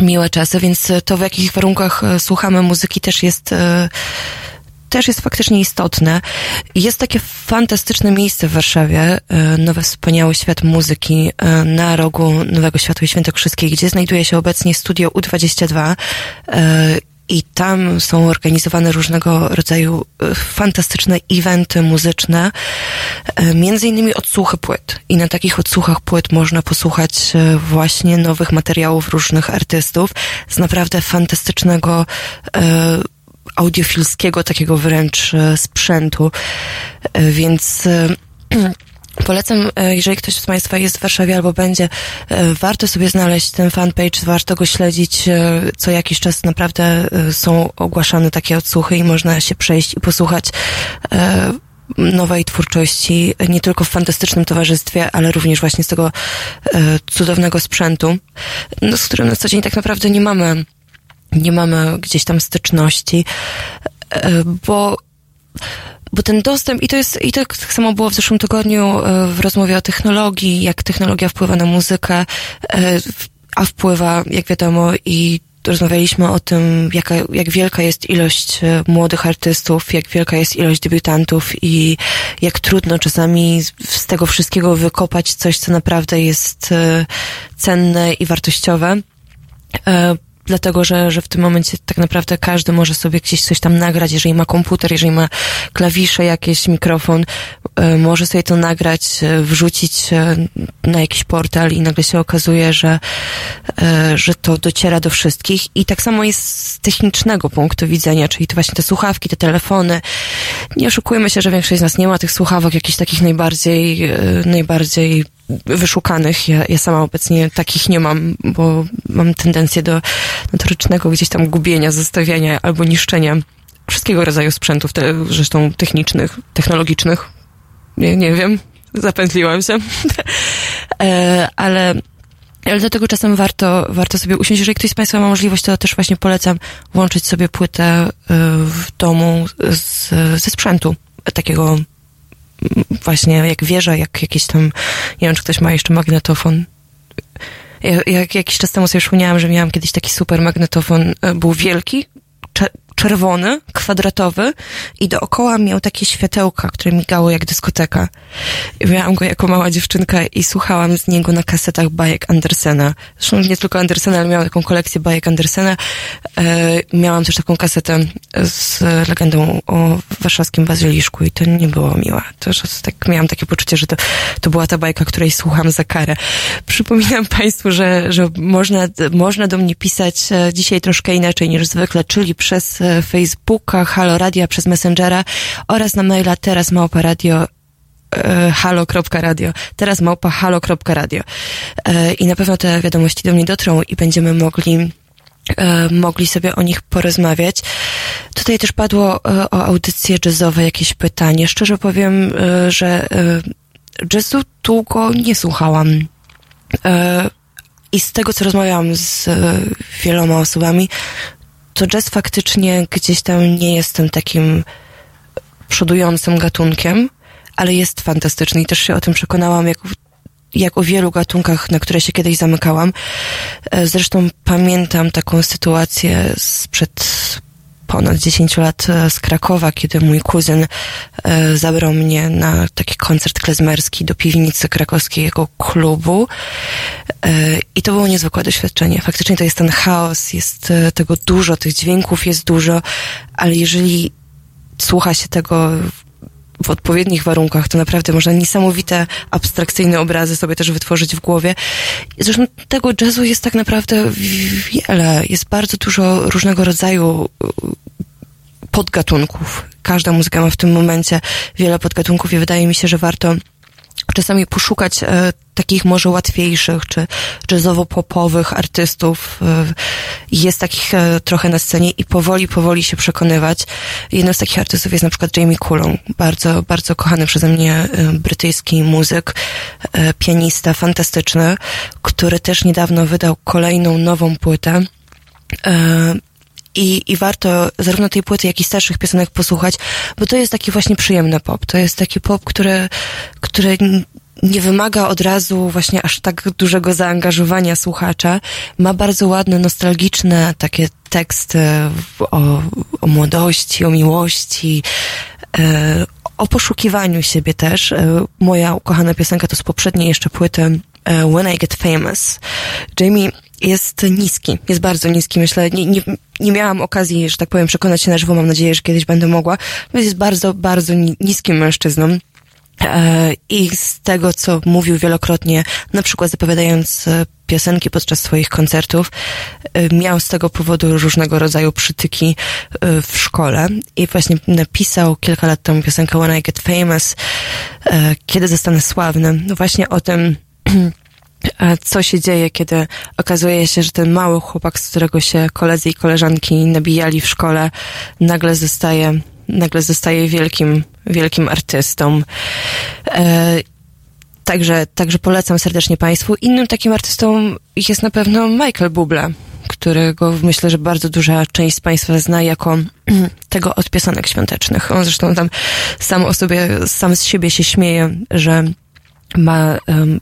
miłe czasy, więc to w jakich warunkach e, słuchamy muzyki też jest, e, też jest faktycznie istotne. Jest takie fantastyczne miejsce w Warszawie, e, Nowy Wspaniały Świat Muzyki na rogu Nowego Światła i Świętokrzyskiej, gdzie znajduje się obecnie studio U22 e, i tam są organizowane różnego rodzaju fantastyczne eventy muzyczne, między innymi odsłuchy płyt. I na takich odsłuchach płyt można posłuchać właśnie nowych materiałów różnych artystów z naprawdę fantastycznego audiofilskiego takiego wręcz e, sprzętu, e, więc e, Polecam, jeżeli ktoś z Państwa jest w Warszawie albo będzie, warto sobie znaleźć ten fanpage, warto go śledzić. Co jakiś czas naprawdę są ogłaszane takie odsłuchy i można się przejść i posłuchać nowej twórczości, nie tylko w fantastycznym towarzystwie, ale również właśnie z tego cudownego sprzętu, no, z którym na co dzień tak naprawdę nie mamy nie mamy gdzieś tam styczności, e, bo bo ten dostęp, i to jest, i tak samo było w zeszłym tygodniu e, w rozmowie o technologii, jak technologia wpływa na muzykę, e, a wpływa, jak wiadomo, i rozmawialiśmy o tym, jaka, jak wielka jest ilość młodych artystów, jak wielka jest ilość debiutantów i jak trudno czasami z tego wszystkiego wykopać coś, co naprawdę jest cenne i wartościowe dlatego że, że w tym momencie tak naprawdę każdy może sobie gdzieś coś tam nagrać, jeżeli ma komputer, jeżeli ma klawisze, jakieś mikrofon, e, może sobie to nagrać, e, wrzucić e, na jakiś portal i nagle się okazuje, że, że to dociera do wszystkich. I tak samo jest z technicznego punktu widzenia, czyli to właśnie te słuchawki, te telefony. Nie oszukujmy się, że większość z nas nie ma tych słuchawek jakichś takich najbardziej, najbardziej wyszukanych. Ja, ja sama obecnie takich nie mam, bo mam tendencję do notorycznego gdzieś tam gubienia, zostawiania albo niszczenia wszystkiego rodzaju sprzętów, te, zresztą technicznych, technologicznych. Nie, nie wiem, zapętliłam się. e, ale ale dlatego czasem warto, warto sobie usiąść. Jeżeli ktoś z Państwa ma możliwość, to też właśnie polecam włączyć sobie płytę e, w domu z, ze sprzętu takiego właśnie jak wieża, jak jakiś tam, nie wiem, czy ktoś ma jeszcze magnetofon. Ja, jak jakiś czas temu sobie przypomniałam, że miałam kiedyś taki super magnetofon, e, był wielki, czerwony, kwadratowy i dookoła miał takie światełka, które migały jak dyskoteka. Miałam go jako mała dziewczynka i słuchałam z niego na kasetach bajek Andersena. Zresztą nie tylko Andersena, ale miałam taką kolekcję bajek Andersena. E, miałam też taką kasetę z legendą o warszawskim bazyliszku i to nie było miłe. To, że tak, miałam takie poczucie, że to, to była ta bajka, której słucham za karę. Przypominam Państwu, że, że można, można do mnie pisać e, dzisiaj troszkę inaczej niż zwykle, czyli przez e, Facebooka, Halo Radia, przez Messengera oraz na maila teraz małpa radio e, halo.radio, teraz małpa halo.radio. E, I na pewno te wiadomości do mnie dotrą i będziemy mogli e, mogli sobie o nich porozmawiać. Tutaj też padło o audycje jazzowe jakieś pytanie. Szczerze powiem, że jazzu długo nie słuchałam. I z tego, co rozmawiałam z wieloma osobami, to jazz faktycznie gdzieś tam nie jest tym takim przodującym gatunkiem, ale jest fantastyczny i też się o tym przekonałam, jak, jak o wielu gatunkach, na które się kiedyś zamykałam. E, zresztą pamiętam taką sytuację sprzed ponad 10 lat e, z Krakowa, kiedy mój kuzyn e, zabrał mnie na taki koncert klezmerski do piwnicy krakowskiego klubu e, i to było niezwykłe doświadczenie. Faktycznie to jest ten chaos, jest tego dużo, tych dźwięków jest dużo, ale jeżeli słucha się tego w odpowiednich warunkach, to naprawdę można niesamowite, abstrakcyjne obrazy sobie też wytworzyć w głowie. Zresztą tego jazzu jest tak naprawdę wiele. Jest bardzo dużo różnego rodzaju podgatunków. Każda muzyka ma w tym momencie wiele podgatunków i wydaje mi się, że warto czasami poszukać e, takich może łatwiejszych czy jazzowo-popowych artystów. E, jest takich e, trochę na scenie i powoli, powoli się przekonywać. Jednym z takich artystów jest na przykład Jamie Cullum, bardzo, bardzo kochany przeze mnie e, brytyjski muzyk, e, pianista fantastyczny, który też niedawno wydał kolejną nową płytę. I, i warto zarówno tej płyty, jak i starszych piosenek posłuchać, bo to jest taki właśnie przyjemny pop. To jest taki pop, który, który nie wymaga od razu właśnie aż tak dużego zaangażowania słuchacza. Ma bardzo ładne, nostalgiczne takie teksty o, o młodości, o miłości, e, o poszukiwaniu siebie też. E, moja ukochana piosenka to z poprzedniej jeszcze płyty When I Get Famous. Jamie jest niski, jest bardzo niski. Myślę, nie, nie, nie miałam okazji, że tak powiem, przekonać się na żywo. Mam nadzieję, że kiedyś będę mogła. Jest bardzo, bardzo niskim mężczyzną. E, I z tego, co mówił wielokrotnie, na przykład zapowiadając e, piosenki podczas swoich koncertów, e, miał z tego powodu różnego rodzaju przytyki w szkole i właśnie napisał kilka lat temu piosenkę When I Get Famous, kiedy zostanę sławny, no właśnie o tym, co się dzieje, kiedy okazuje się, że ten mały chłopak, z którego się koledzy i koleżanki nabijali w szkole, nagle zostaje nagle zostaje wielkim, wielkim artystą. E, także, także polecam serdecznie Państwu. Innym takim artystą jest na pewno Michael Bublé, którego myślę, że bardzo duża część z Państwa zna jako tego od piosenek świątecznych. On zresztą tam sam o sobie, sam z siebie się śmieje, że ma, um,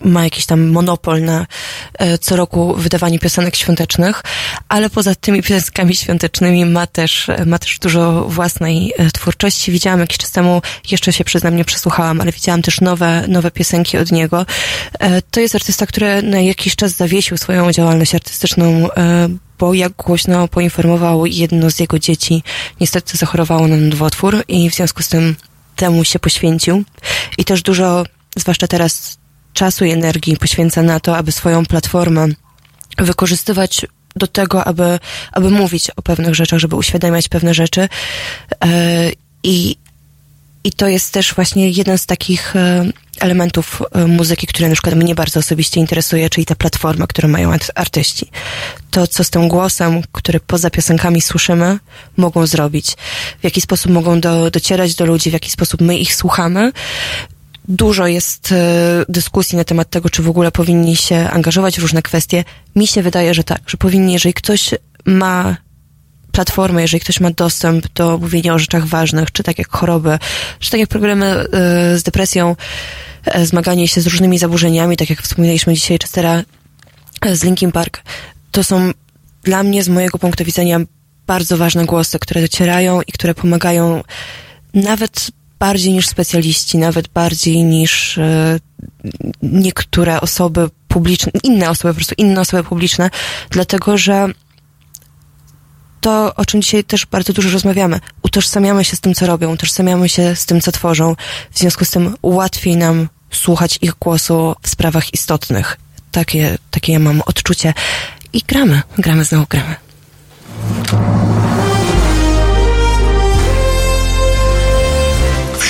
ma jakiś tam monopol na e, co roku wydawanie piosenek świątecznych, ale poza tymi piosenkami świątecznymi ma też, ma też dużo własnej e, twórczości. Widziałam jakiś czas temu, jeszcze się przyznam, nie przesłuchałam, ale widziałam też nowe, nowe piosenki od niego. E, to jest artysta, który na jakiś czas zawiesił swoją działalność artystyczną, e, bo jak głośno poinformował jedno z jego dzieci, niestety zachorowało na nowotwór i w związku z tym temu się poświęcił. I też dużo zwłaszcza teraz czasu i energii poświęca na to, aby swoją platformę wykorzystywać do tego, aby, aby mówić o pewnych rzeczach, żeby uświadamiać pewne rzeczy. E, I, I to jest też właśnie jeden z takich e, elementów e, muzyki, które na przykład mnie bardzo osobiście interesuje, czyli ta platforma, którą mają artyści. To, co z tym głosem, który poza piosenkami słyszymy, mogą zrobić. W jaki sposób mogą do, docierać do ludzi, w jaki sposób my ich słuchamy dużo jest e, dyskusji na temat tego, czy w ogóle powinni się angażować w różne kwestie. Mi się wydaje, że tak, że powinni, jeżeli ktoś ma platformę, jeżeli ktoś ma dostęp do mówienia o rzeczach ważnych, czy tak jak choroby, czy tak jak problemy e, z depresją, e, zmaganie się z różnymi zaburzeniami, tak jak wspominaliśmy dzisiaj Chestera z Linkin Park, to są dla mnie, z mojego punktu widzenia, bardzo ważne głosy, które docierają i które pomagają nawet bardziej niż specjaliści, nawet bardziej niż e, niektóre osoby publiczne, inne osoby, po prostu inne osoby publiczne, dlatego że to, o czym dzisiaj też bardzo dużo rozmawiamy, utożsamiamy się z tym, co robią, utożsamiamy się z tym, co tworzą, w związku z tym łatwiej nam słuchać ich głosu w sprawach istotnych. Takie, takie ja mam odczucie. I gramy, gramy znowu, gramy.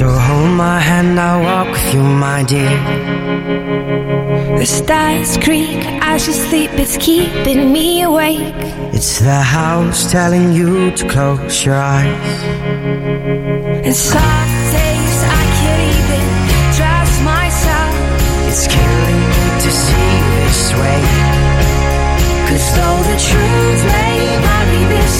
So hold my hand, I'll walk with you, my dear. The stars creak as you sleep, it's keeping me awake. It's the house telling you to close your eyes. And some days I can't even trust myself. It's killing me to see this way. Cause though the truth may vary, this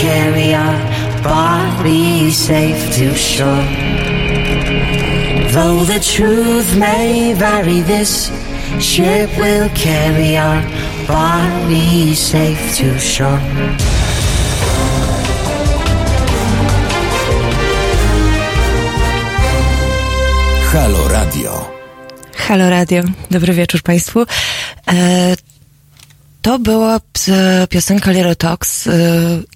carry our bodies safe to shore. Though the truth may vary, this ship will carry our bodies safe to shore. Halo Radio. Halo Radio, dobry wieczór Państwu. E, to była ps- piosenka Little Talks e,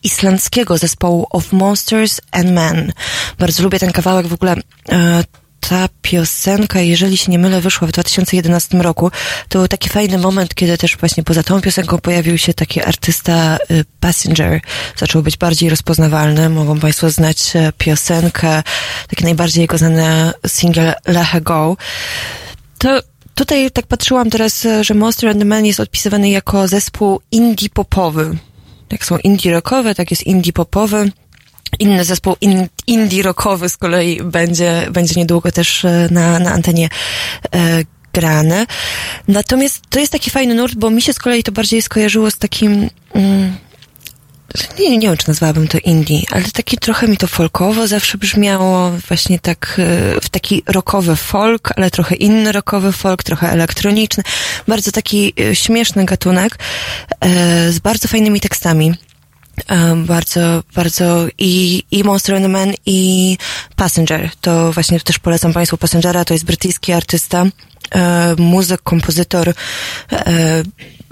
islandzkiego zespołu Of Monsters and Men. Bardzo lubię ten kawałek w ogóle. E, ta piosenka, jeżeli się nie mylę, wyszła w 2011 roku. To był taki fajny moment, kiedy też właśnie poza tą piosenką pojawił się taki artysta y, Passenger. Zaczął być bardziej rozpoznawalny. Mogą Państwo znać e, piosenkę, taki najbardziej jego znany single Let Her Go. To tutaj tak patrzyłam teraz, e, że Monster and the Man jest odpisywany jako zespół indie popowy. Jak są indie rockowe, tak jest indie popowy. Inny zespół in, indie rockowy z kolei będzie, będzie niedługo też e, na, na antenie e, grany. Natomiast to jest taki fajny nurt, bo mi się z kolei to bardziej skojarzyło z takim... Mm, nie, nie wiem, czy nazwałabym to indie, ale taki trochę mi to folkowo zawsze brzmiało, właśnie tak e, w taki rockowy folk, ale trochę inny rockowy folk, trochę elektroniczny. Bardzo taki e, śmieszny gatunek e, z bardzo fajnymi tekstami. Bardzo, bardzo i, i Monster and the Man i Passenger. To właśnie też polecam Państwu Passengera, to jest brytyjski artysta, muzyk, kompozytor,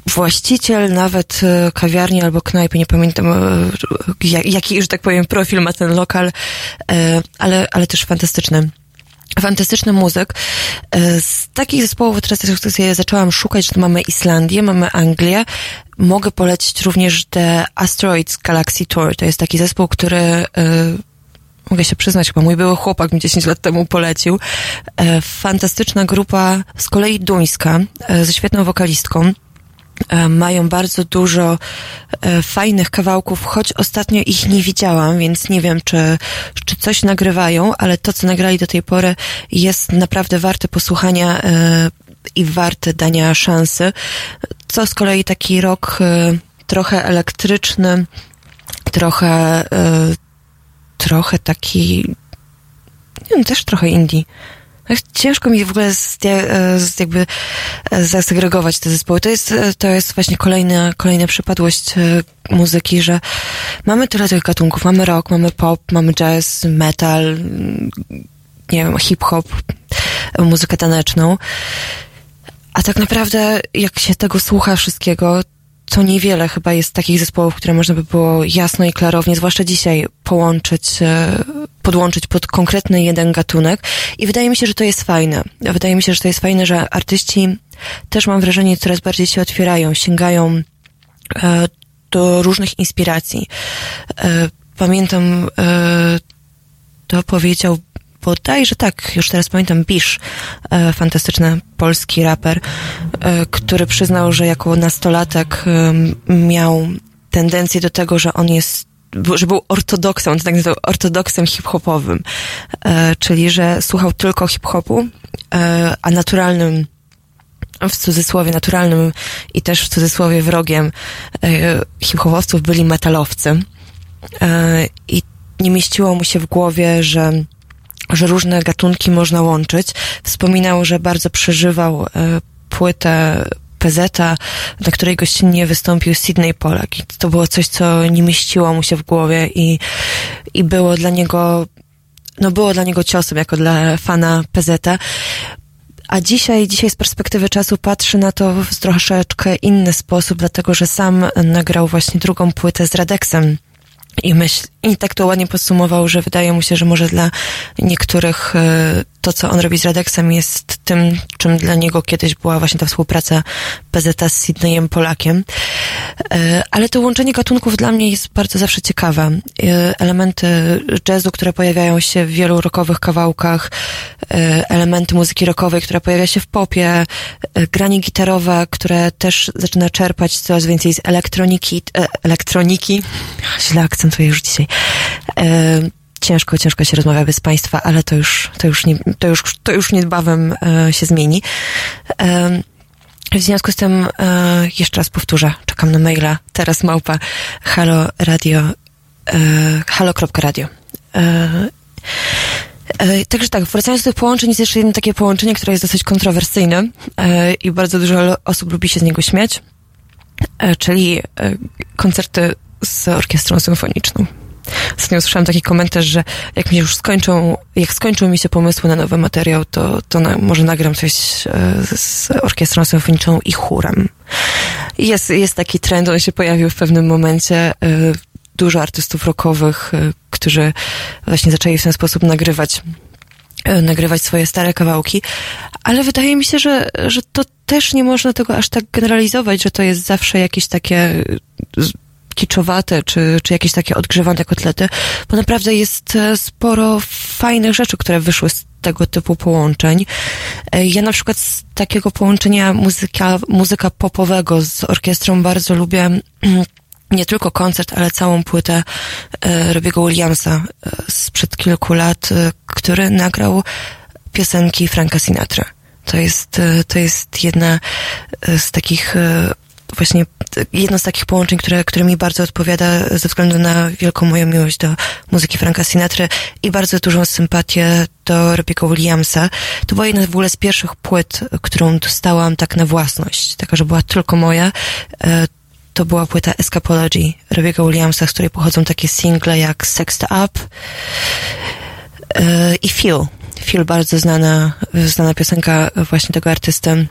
właściciel nawet e, kawiarni albo knajpy, nie pamiętam e, jak- jaki, że tak powiem, profil ma ten lokal, e, ale, ale też fantastyczny. Fantastyczny muzyk. Z takich zespołów teraz sobie zaczęłam szukać, że mamy Islandię, mamy Anglię. Mogę polecić również The Asteroids Galaxy Tour. To jest taki zespół, który mogę się przyznać, chyba mój były chłopak mi 10 lat temu polecił. Fantastyczna grupa, z kolei duńska, ze świetną wokalistką. E, Mają bardzo dużo e, fajnych kawałków, choć ostatnio ich nie widziałam, więc nie wiem, czy, czy coś nagrywają, ale to, co nagrali do tej pory, jest naprawdę warte posłuchania e, i warte dania szansy. Co z kolei taki rok trochę elektryczny, trochę, trochę taki, nie wiem, też trochę indie. Ciężko mi w ogóle z, e, z, jakby e, zasegregować te zespoły. To jest, e, to jest właśnie kolejna, kolejna przypadłość muzyki, że mamy tyle tych gatunków. Mamy rock, mamy pop, mamy jazz, metal, nie wiem, hip-hop, muzykę taneczną. A tak naprawdę, jak się tego słucha wszystkiego, to niewiele chyba jest takich zespołów, które można by było jasno i klarownie, zwłaszcza dzisiaj, połączyć, e, podłączyć pod konkretny jeden gatunek. I wydaje mi się, że to jest fajne. Wydaje mi się, że to jest fajne, że artyści też mam wrażenie coraz bardziej się otwierają, sięgają e, do różnych inspiracji. E, Pamiętam, to powiedział bodajże tak, już teraz pamiętam, Bisz, e, fantastyczny polski raper, e, który przyznał, że jako nastolatek e, miał tendencję do tego, że on jest że był ortodoksem, on to tak nazywał, ortodoksem hip-hopowym, e, czyli że słuchał tylko hip-hopu, e, a naturalnym w cudzysłowie naturalnym i też w cudzysłowie wrogiem e, hip-hopowców byli metalowcy. E, I nie mieściło mu się w głowie, że że różne gatunki można łączyć. Wspominał, że bardzo przeżywał e, płytę PZ, na której gościnnie wystąpił Sydney Polak. I to było coś, co nie mieściło mu się w głowie i, i było dla niego, no było dla niego ciosem, jako dla fana PZ. A dzisiaj, dzisiaj z perspektywy czasu patrzy na to w troszeczkę inny sposób, dlatego że sam nagrał właśnie drugą płytę z Radexem. I myśl, i tak to ładnie podsumował, że wydaje mu się, że może dla niektórych e, to, co on robi z Radexem jest tym, czym dla niego kiedyś była właśnie ta współpraca PZ z Sydneyem Polakiem. E, Ale to łączenie gatunków dla mnie jest bardzo zawsze ciekawe. E, Elementy jazzu, które pojawiają się w wielu rockowych kawałkach, elementy muzyki rockowej, która pojawia się w popie, granie gitarowe, które też zaczyna czerpać coraz więcej z elektroniki, elektroniki, źle akcentuję już dzisiaj, e, ciężko, ciężko się rozmawia bez państwa, ale to już, to już, nie, to już, to już niedbawem e, się zmieni. E, w związku z tym, e, jeszcze raz powtórzę, czekam na maila, teraz małpa, halo radio, e, halo.radio. E, E, Także tak, wracając do tych połączeń, jest jeszcze jedno takie połączenie, które jest dosyć kontrowersyjne e, i bardzo dużo osób lubi się z niego śmiać, e, czyli koncerty z orkiestrą symfoniczną. Ostatnio usłyszałam taki komentarz, że jak mi już skończą, jak skończą mi się pomysły na nowy materiał, to, to na, może nagram coś e, z orkiestrą symfoniczną i chórem. Jest, jest taki trend, on się pojawił w pewnym momencie. e, Dużo artystów rockowych, e, którzy właśnie zaczęli w ten sposób nagrywać nagrywać swoje stare kawałki, ale wydaje mi się, że, że to też nie można tego aż tak generalizować, że to jest zawsze jakieś takie kiczowate, czy, czy jakieś takie odgrzewane kotlety, bo naprawdę jest e, sporo fajnych rzeczy, które wyszły z tego typu połączeń. E, Ja na przykład z takiego połączenia muzyka, muzyka popowego z orkiestrą bardzo lubię nie tylko koncert, ale całą płytę e, Robiego Williamsa sprzed kilku lat, który nagrał piosenki Franka Sinatra. To jest, to jest jedna z takich właśnie jedno z takich połączeń, które, które mi bardzo odpowiada ze względu na wielką moją miłość do muzyki Franka Sinatra i bardzo dużą sympatię do Robiego Williamsa. To była jedna w ogóle z pierwszych płyt, którą dostałam tak na własność, taka, że była tylko moja. E, to była płyta Escapology Robiego Williamsa, z której pochodzą takie single jak Sexed Up e, i Feel. Feel, bardzo znana, znana piosenka właśnie tego artysty, e,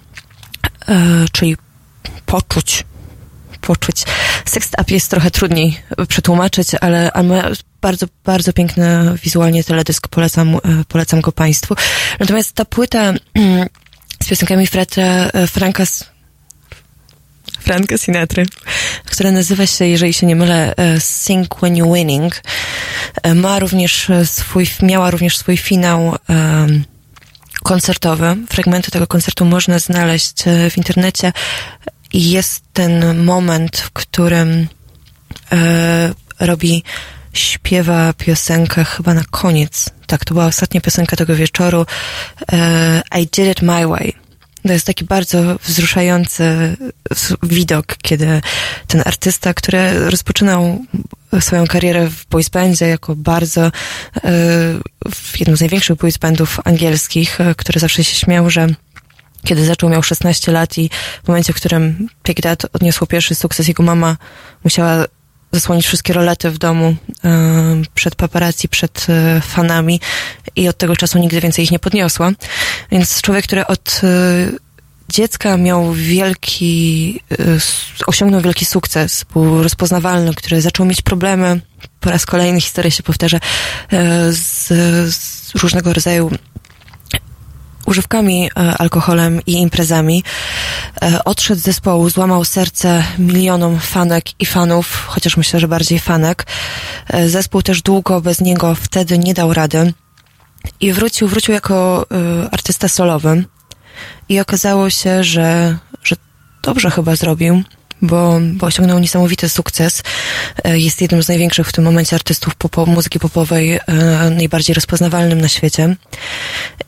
czyli poczuć. Poczuć. Sexed Up jest trochę trudniej przetłumaczyć, ale, ale bardzo, bardzo piękny wizualnie teledysk, polecam, e, polecam go Państwu. Natomiast ta płyta z piosenkami Freda, e, Franka, S- Franka Sinatry, która nazywa się, jeżeli się nie mylę, e, Sing When You Winning, ma również swój, miała również swój finał em, koncertowy. Fragmenty tego koncertu można znaleźć w internecie i jest ten moment, w którym e, robi, śpiewa piosenkę chyba na koniec. Tak, to była ostatnia piosenka tego wieczoru. E, I Did It My Way. To jest taki bardzo wzruszający widok, kiedy ten artysta, który rozpoczynał swoją karierę w boys bandzie jako bardzo e, w jednym z największych boys bandów angielskich, e, który zawsze się śmiał, że kiedy zaczął, miał 16 lat i w momencie, w którym Big Dad odniosło pierwszy sukces, jego mama musiała zasłonić wszystkie rolety w domu e, przed paparazzi, przed e, fanami i od tego czasu nigdy więcej ich nie podniosła. Więc człowiek, który od e, dziecka miał wielki, osiągnął wielki sukces, był rozpoznawalny, który zaczął mieć problemy, po raz kolejny historia się powtarza, z, z różnego rodzaju używkami, e, alkoholem i imprezami. E, Odszedł z zespołu, złamał serce milionom fanek i fanów, chociaż myślę, że bardziej fanek. E, Zespół też długo bez niego wtedy nie dał rady. I wrócił, wrócił jako artysta solowy. I okazało się, że, że dobrze chyba zrobił, bo, bo osiągnął niesamowity sukces. Jest jednym z największych w tym momencie artystów popo, muzyki popowej, najbardziej rozpoznawalnym na świecie.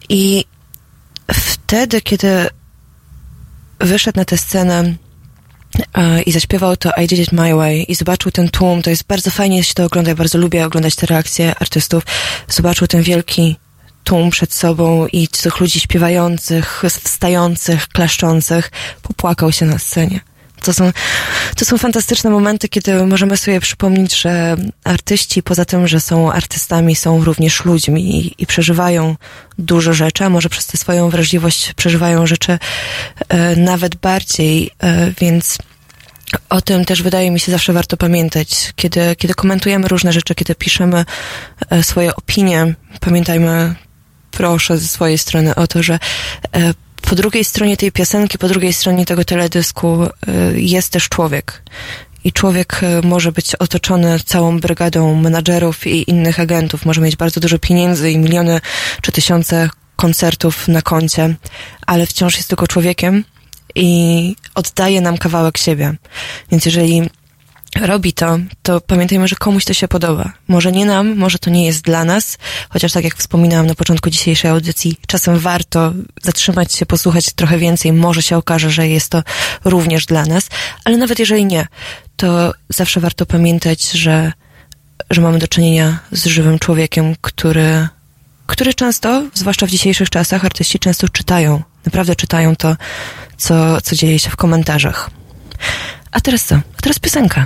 I wtedy, kiedy wyszedł na tę scenę e, i zaśpiewał to I Did It My Way i zobaczył ten tłum, to jest bardzo fajnie się to ogląda, ja bardzo lubię oglądać te reakcje artystów, zobaczył ten wielki tłum przed sobą i tych ludzi śpiewających, wstających, klaszczących, popłakał się na scenie. To są, to są fantastyczne momenty, kiedy możemy sobie przypomnieć, że artyści, poza tym, że są artystami, są również ludźmi i, i przeżywają dużo rzeczy, a może przez tę swoją wrażliwość przeżywają rzeczy e, nawet bardziej, e, więc o tym też wydaje mi się zawsze warto pamiętać. Kiedy, kiedy komentujemy różne rzeczy, kiedy piszemy e, swoje opinie, pamiętajmy proszę ze swojej strony o to, że e, po drugiej stronie tej piosenki, po drugiej stronie tego teledysku e, jest też człowiek. I człowiek e, może być otoczony całą brygadą menadżerów i innych agentów, może mieć bardzo dużo pieniędzy i miliony czy tysiące koncertów na koncie, ale wciąż jest tylko człowiekiem i oddaje nam kawałek siebie. Więc jeżeli robi to, to pamiętajmy, że komuś to się podoba. Może nie nam, może to nie jest dla nas, chociaż tak jak wspominałam na początku dzisiejszej audycji, czasem warto zatrzymać się, posłuchać trochę więcej, może się okaże, że jest to również dla nas, ale nawet jeżeli nie, to zawsze warto pamiętać, że, że mamy do czynienia z żywym człowiekiem, który, który często, zwłaszcza w dzisiejszych czasach, artyści często czytają, naprawdę czytają to, co, co dzieje się w komentarzach. A teraz co? A teraz piosenka.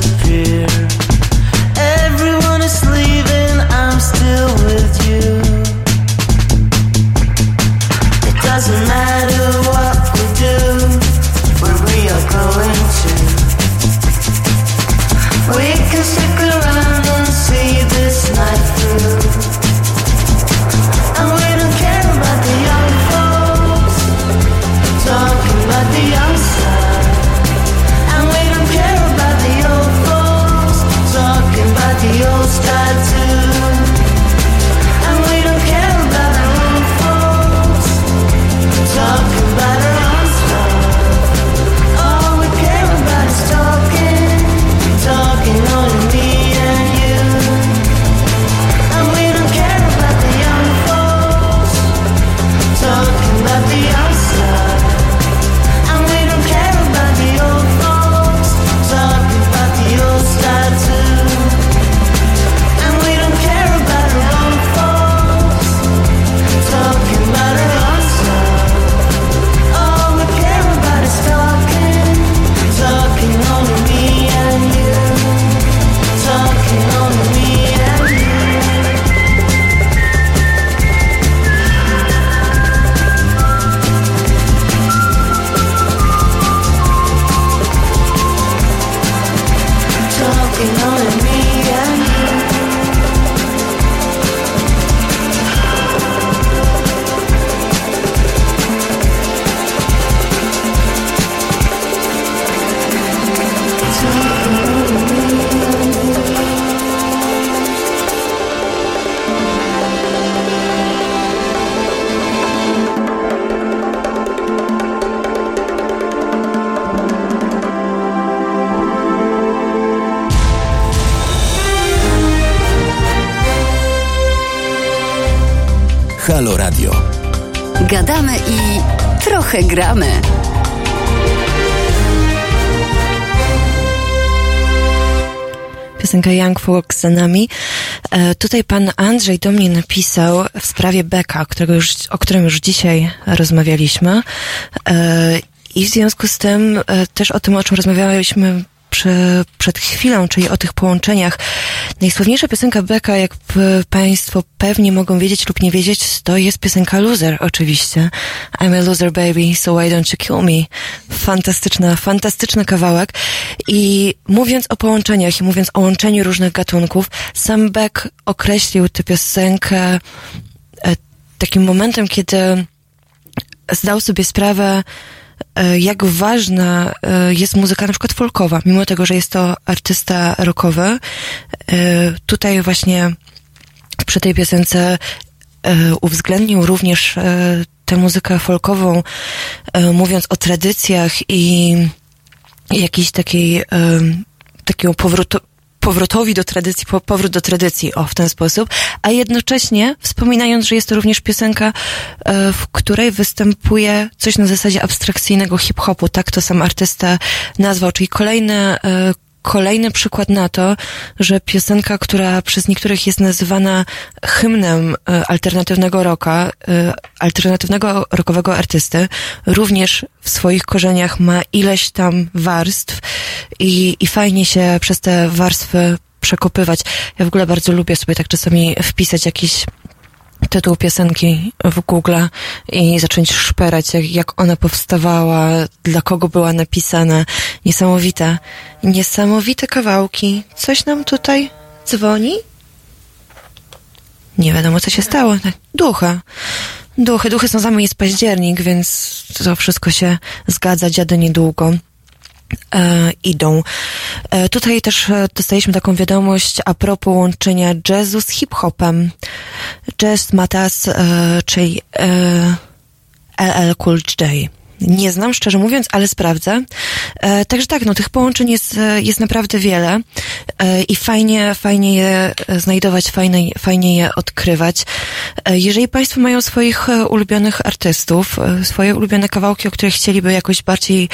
disappear. Trochę gramy. Piosenka Young Folks za nami. E, tutaj pan Andrzej do mnie napisał w sprawie Beka, którego już, o którym już dzisiaj rozmawialiśmy. E, I w związku z tym e, też o tym, o czym rozmawialiśmy przed chwilą, czyli o tych połączeniach. Najsławniejsza piosenka Beka, jak Państwo pewnie mogą wiedzieć lub nie wiedzieć, to jest piosenka Loser, oczywiście. I'm a loser baby, so why don't you kill me? Fantastyczna, fantastyczny kawałek. I mówiąc o połączeniach i mówiąc o łączeniu różnych gatunków, sam Beck określił tę piosenkę e, takim momentem, kiedy zdał sobie sprawę, e, jak ważna e, jest muzyka na przykład folkowa, mimo tego, że jest to artysta rockowy. E, Tutaj właśnie przy tej piosence e, uwzględnił również e, tę muzykę folkową, e, mówiąc o tradycjach i jakiejś takiej, e, takiego powrotu, powrotowi do tradycji, po, powrót do tradycji, o, w ten sposób, a jednocześnie wspominając, że jest to również piosenka, e, w której występuje coś na zasadzie abstrakcyjnego hip-hopu, tak to sam artysta nazwał, czyli kolejne, e, kolejny przykład na to, że piosenka, która przez niektórych jest nazywana hymnem e, alternatywnego rocka, e, alternatywnego rockowego artysty, również w swoich korzeniach ma ileś tam warstw i, i fajnie się przez te warstwy przekopywać. Ja w ogóle bardzo lubię sobie tak czasami wpisać jakiś tytuł piosenki w Google i zacząć szperać, jak, jak ona powstawała, dla kogo była napisana. Niesamowite, niesamowite kawałki. Coś nam tutaj dzwoni? Nie wiadomo, co się stało. Ducha. Duchy. Duchy są za mną, jest październik, więc to wszystko się zgadza, dziady niedługo idą. E, tutaj też e, dostaliśmy taką wiadomość a propos łączenia jazzu z hip-hopem. Jazz Matas, e, czyli e, LL Cool J. Nie znam, szczerze mówiąc, ale sprawdzę. E, także tak, no tych połączeń jest, e, jest naprawdę wiele e, i fajnie, fajnie je e, znajdować, fajnie, fajnie je odkrywać. E, jeżeli Państwo mają swoich e, ulubionych artystów, swoje ulubione kawałki, o których chcieliby jakoś bardziej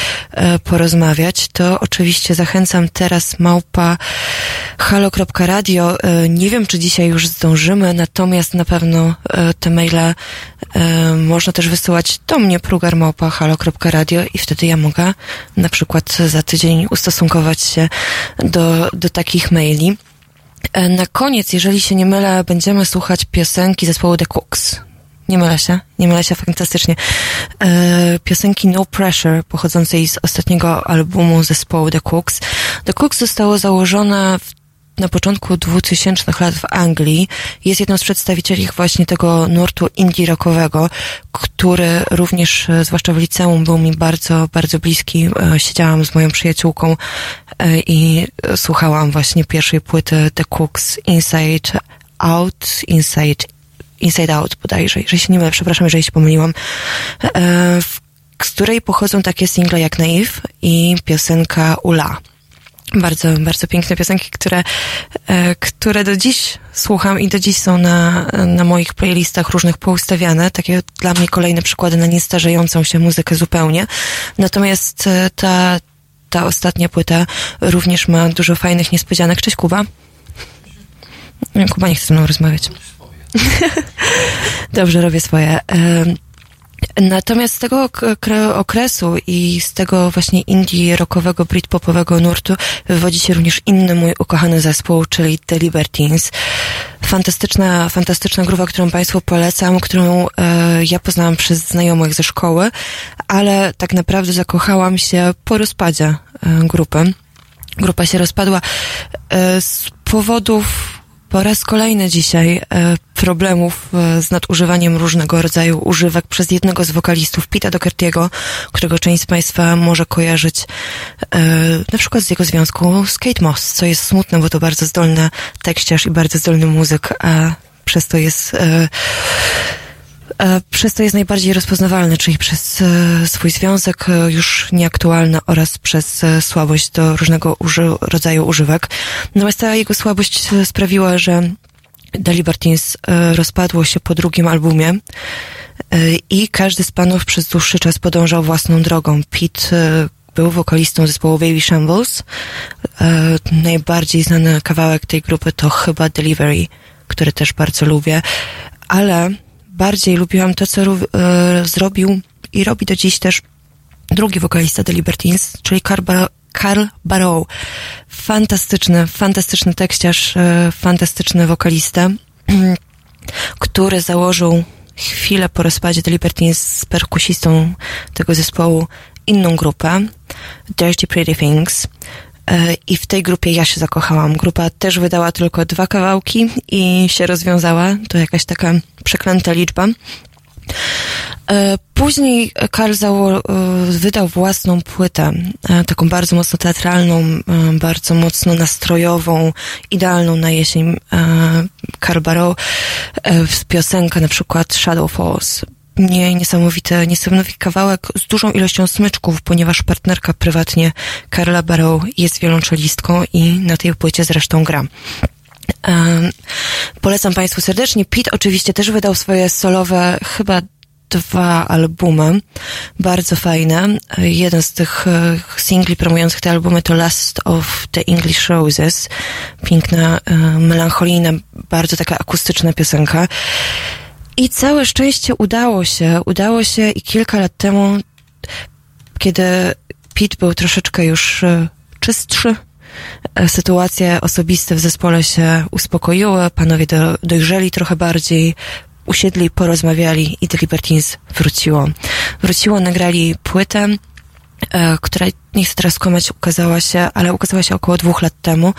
porozmawiać, to oczywiście zachęcam teraz małpa halo.radio. Nie wiem, czy dzisiaj już zdążymy, natomiast na pewno te maile można też wysyłać do mnie prugarmałpa halo.radio i wtedy ja mogę na przykład za tydzień ustosunkować się do, do takich maili. E, Na koniec, jeżeli się nie mylę, będziemy słuchać piosenki zespołu The Cooks. Nie mylę się, nie mylę się fantastycznie. E, piosenki No Pressure, pochodzącej z ostatniego albumu zespołu The Cooks. The Cooks zostało założone w, na początku 2000 lat w Anglii. Jest jedną z przedstawicieli właśnie tego nurtu indie rockowego, który również, e, zwłaszcza w liceum, był mi bardzo, bardzo bliski. E, Siedziałam z moją przyjaciółką e, i słuchałam właśnie pierwszej płyty The Cooks Inside Out, Inside Inside Out bodajże, jeżeli się nie mylę, przepraszam, jeżeli się pomyliłam, z której pochodzą takie single jak Naive i piosenka Ula. Bardzo, bardzo piękne piosenki, które, e, które do dziś słucham i do dziś są na, na moich playlistach różnych poustawiane. Takie dla mnie kolejne przykłady na niestarzejącą się muzykę zupełnie. Natomiast e, ta, ta ostatnia płyta również ma dużo fajnych niespodzianek. Cześć Kuba. Kuba nie chce ze mną rozmawiać. Dobrze, robię swoje. Natomiast z tego ok- okre- okresu i z tego właśnie indie rockowego, britpopowego nurtu wywodzi się również inny mój ukochany zespół, czyli The Libertines. Fantastyczna, fantastyczna grupa, którą Państwu polecam, którą e, ja poznałam przez znajomych ze szkoły, ale tak naprawdę zakochałam się po rozpadzie e, grupy. Grupa się rozpadła e, z powodów po raz kolejny dzisiaj e, problemów e, z nadużywaniem różnego rodzaju używek przez jednego z wokalistów, Pita Doherty'ego, którego część z Państwa może kojarzyć e, na przykład z jego związku z Kate Moss, co jest smutne, bo to bardzo zdolny tekściarz i bardzo zdolny muzyk, a przez to jest przez to jest najbardziej rozpoznawalny, czyli przez e, swój związek e, już nieaktualny oraz przez e, słabość do różnego uży- rodzaju używek. Natomiast ta jego słabość e, sprawiła, że e, rozpadło się po drugim albumie e, i każdy z panów przez dłuższy czas podążał własną drogą. Pete e, był wokalistą zespołu Baby Shambles. E, najbardziej znany kawałek tej grupy to chyba Delivery, który też bardzo lubię, ale bardziej lubiłam to, co e, zrobił i robi do dziś też drugi wokalista The Libertines, czyli Carl Barrow. Fantastyczny, fantastyczny tekściarz, e, fantastyczny wokalista, który założył chwilę po rozpadzie The Libertines z perkusistą tego zespołu inną grupę, Dirty Pretty Things. E, I w tej grupie ja się zakochałam. Grupa też wydała tylko dwa kawałki i się rozwiązała. To jakaś taka przeklęta liczba. E, Później Karl zało- e, wydał własną płytę, taką bardzo mocno teatralną, bardzo mocno nastrojową, idealną na jesień. e, w- piosenka na przykład Shadow Falls. Nie, niesamowity, niesamowity kawałek z dużą ilością smyczków, ponieważ partnerka prywatnie Karla Barrow jest wiolonczelistką i na tej płycie zresztą gra. Um, polecam Państwu serdecznie. Pete oczywiście też wydał swoje solowe, chyba dwa albumy, bardzo fajne. Jeden z tych e, singli promujących te albumy to Last of the English Roses. Piękna, e, melancholijna, bardzo taka akustyczna piosenka. I całe szczęście udało się, udało się i kilka lat temu, kiedy Pete był troszeczkę już e, czystszy, e, sytuacje osobiste w zespole się uspokoiły, panowie do, dojrzeli trochę bardziej, usiedli, porozmawiali i The Libertines wróciło. Wróciło, nagrali płytę, e, która, nie chcę teraz kłamać, ukazała się, ale ukazała się około dwóch lat temu.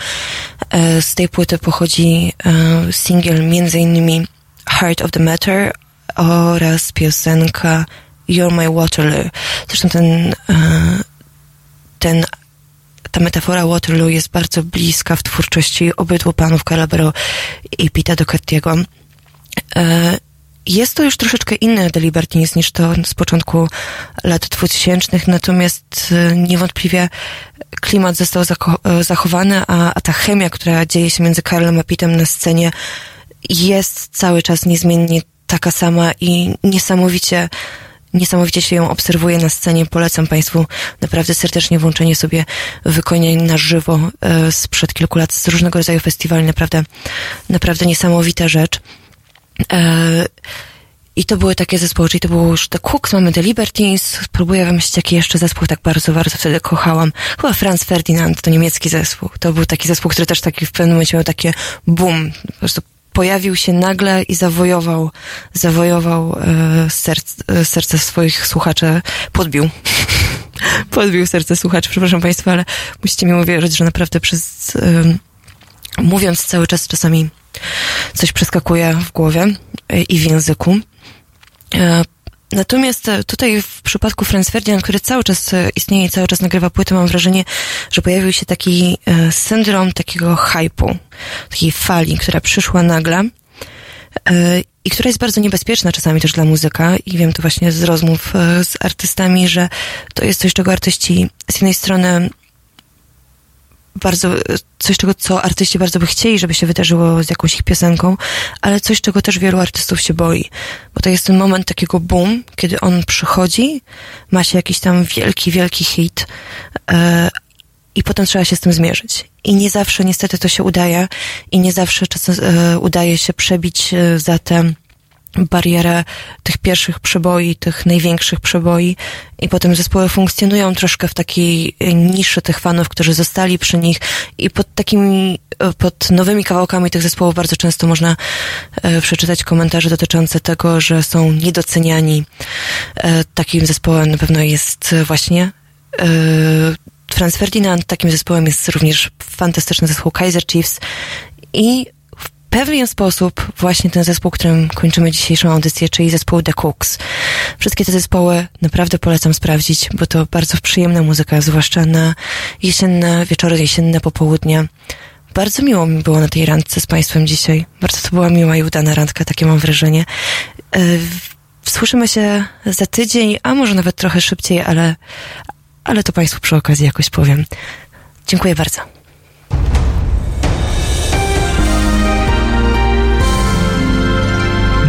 E, z tej płyty pochodzi e, singiel między innymi Heart of the Matter oraz piosenka You're My Waterloo. Zresztą ten, e, ten ta metafora Waterloo jest bardzo bliska w twórczości obydwu panów Calabro i Pita Doherty'ego. E, Jest to już troszeczkę inne The Libertines niż to z początku lat 2000, natomiast e, niewątpliwie klimat został zachowany, a, a ta chemia, która dzieje się między Karlem a Pitem na scenie jest cały czas niezmiennie taka sama i niesamowicie Niesamowicie się ją obserwuje na scenie. Polecam Państwu naprawdę serdecznie włączenie sobie wykonania na żywo e, sprzed kilku lat z różnego rodzaju festiwali. Naprawdę, naprawdę niesamowita rzecz. E, I to były takie zespoły, czyli to było już The Cooks, mamy The Libertines, próbuję wymyślić jaki jeszcze zespół tak bardzo, bardzo wtedy kochałam. Chyba Franz Ferdinand, to niemiecki zespół. To był taki zespół, który też taki w pewnym momencie miał takie boom. Po prostu pojawił się nagle i zawojował, zawojował e, serc, e, serce swoich słuchaczy, podbił. podbił serce słuchaczy, przepraszam Państwa, ale musicie mi uwierzyć, że naprawdę przez, em, mówiąc cały czas czasami coś przeskakuje w głowie e, i w języku. Natomiast e, tutaj w przypadku Franz Ferdinand, który cały czas e, istnieje i cały czas nagrywa płyty, mam wrażenie, że pojawił się taki e, syndrom takiego hypu, takiej fali, która przyszła nagle i która jest bardzo niebezpieczna czasami też dla muzyka. I wiem to właśnie z rozmów z artystami, że to jest coś, czego artyści z jednej strony bardzo, coś czego, co artyści bardzo by chcieli, żeby się wydarzyło z jakąś ich piosenką, ale coś, czego też wielu artystów się boi. Bo to jest ten moment takiego boom, kiedy on przychodzi, ma się jakiś tam wielki, wielki hit e, i potem trzeba się z tym zmierzyć. I nie zawsze niestety to się udaje i nie zawsze czasem e, udaje się przebić e, za tę barierę tych pierwszych przeboi, tych największych przeboi. I potem zespoły funkcjonują troszkę w takiej e, niszy tych fanów, którzy zostali przy nich. I pod takimi, e, pod nowymi kawałkami tych zespołów bardzo często można e, przeczytać komentarze dotyczące tego, że są niedoceniani. Takim zespołem na pewno jest właśnie Franz Ferdinand, takim zespołem jest również fantastyczny zespół Kaiser Chiefs. I pewien sposób właśnie ten zespół, którym kończymy dzisiejszą audycję, czyli zespół The Cooks. Wszystkie te zespoły naprawdę polecam sprawdzić, bo to bardzo przyjemna muzyka, zwłaszcza na jesienne wieczory, jesienne popołudnia. Bardzo miło mi było na tej randce z Państwem dzisiaj. Bardzo to była miła i udana randka, takie mam wrażenie. Yy, Słyszymy się za tydzień, a może nawet trochę szybciej, ale, ale to Państwu przy okazji jakoś powiem. Dziękuję bardzo.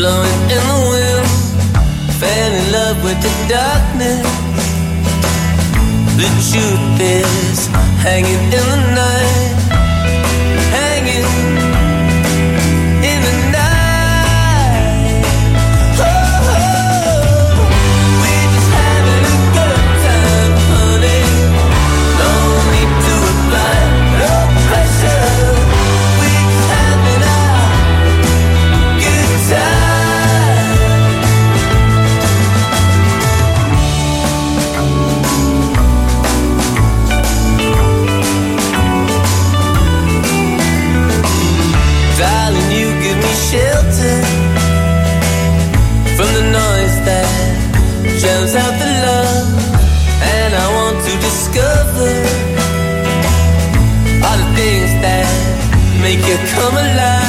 Blowing in the wind. Fell in love with the darkness. The truth is hanging in the night, make you come alive.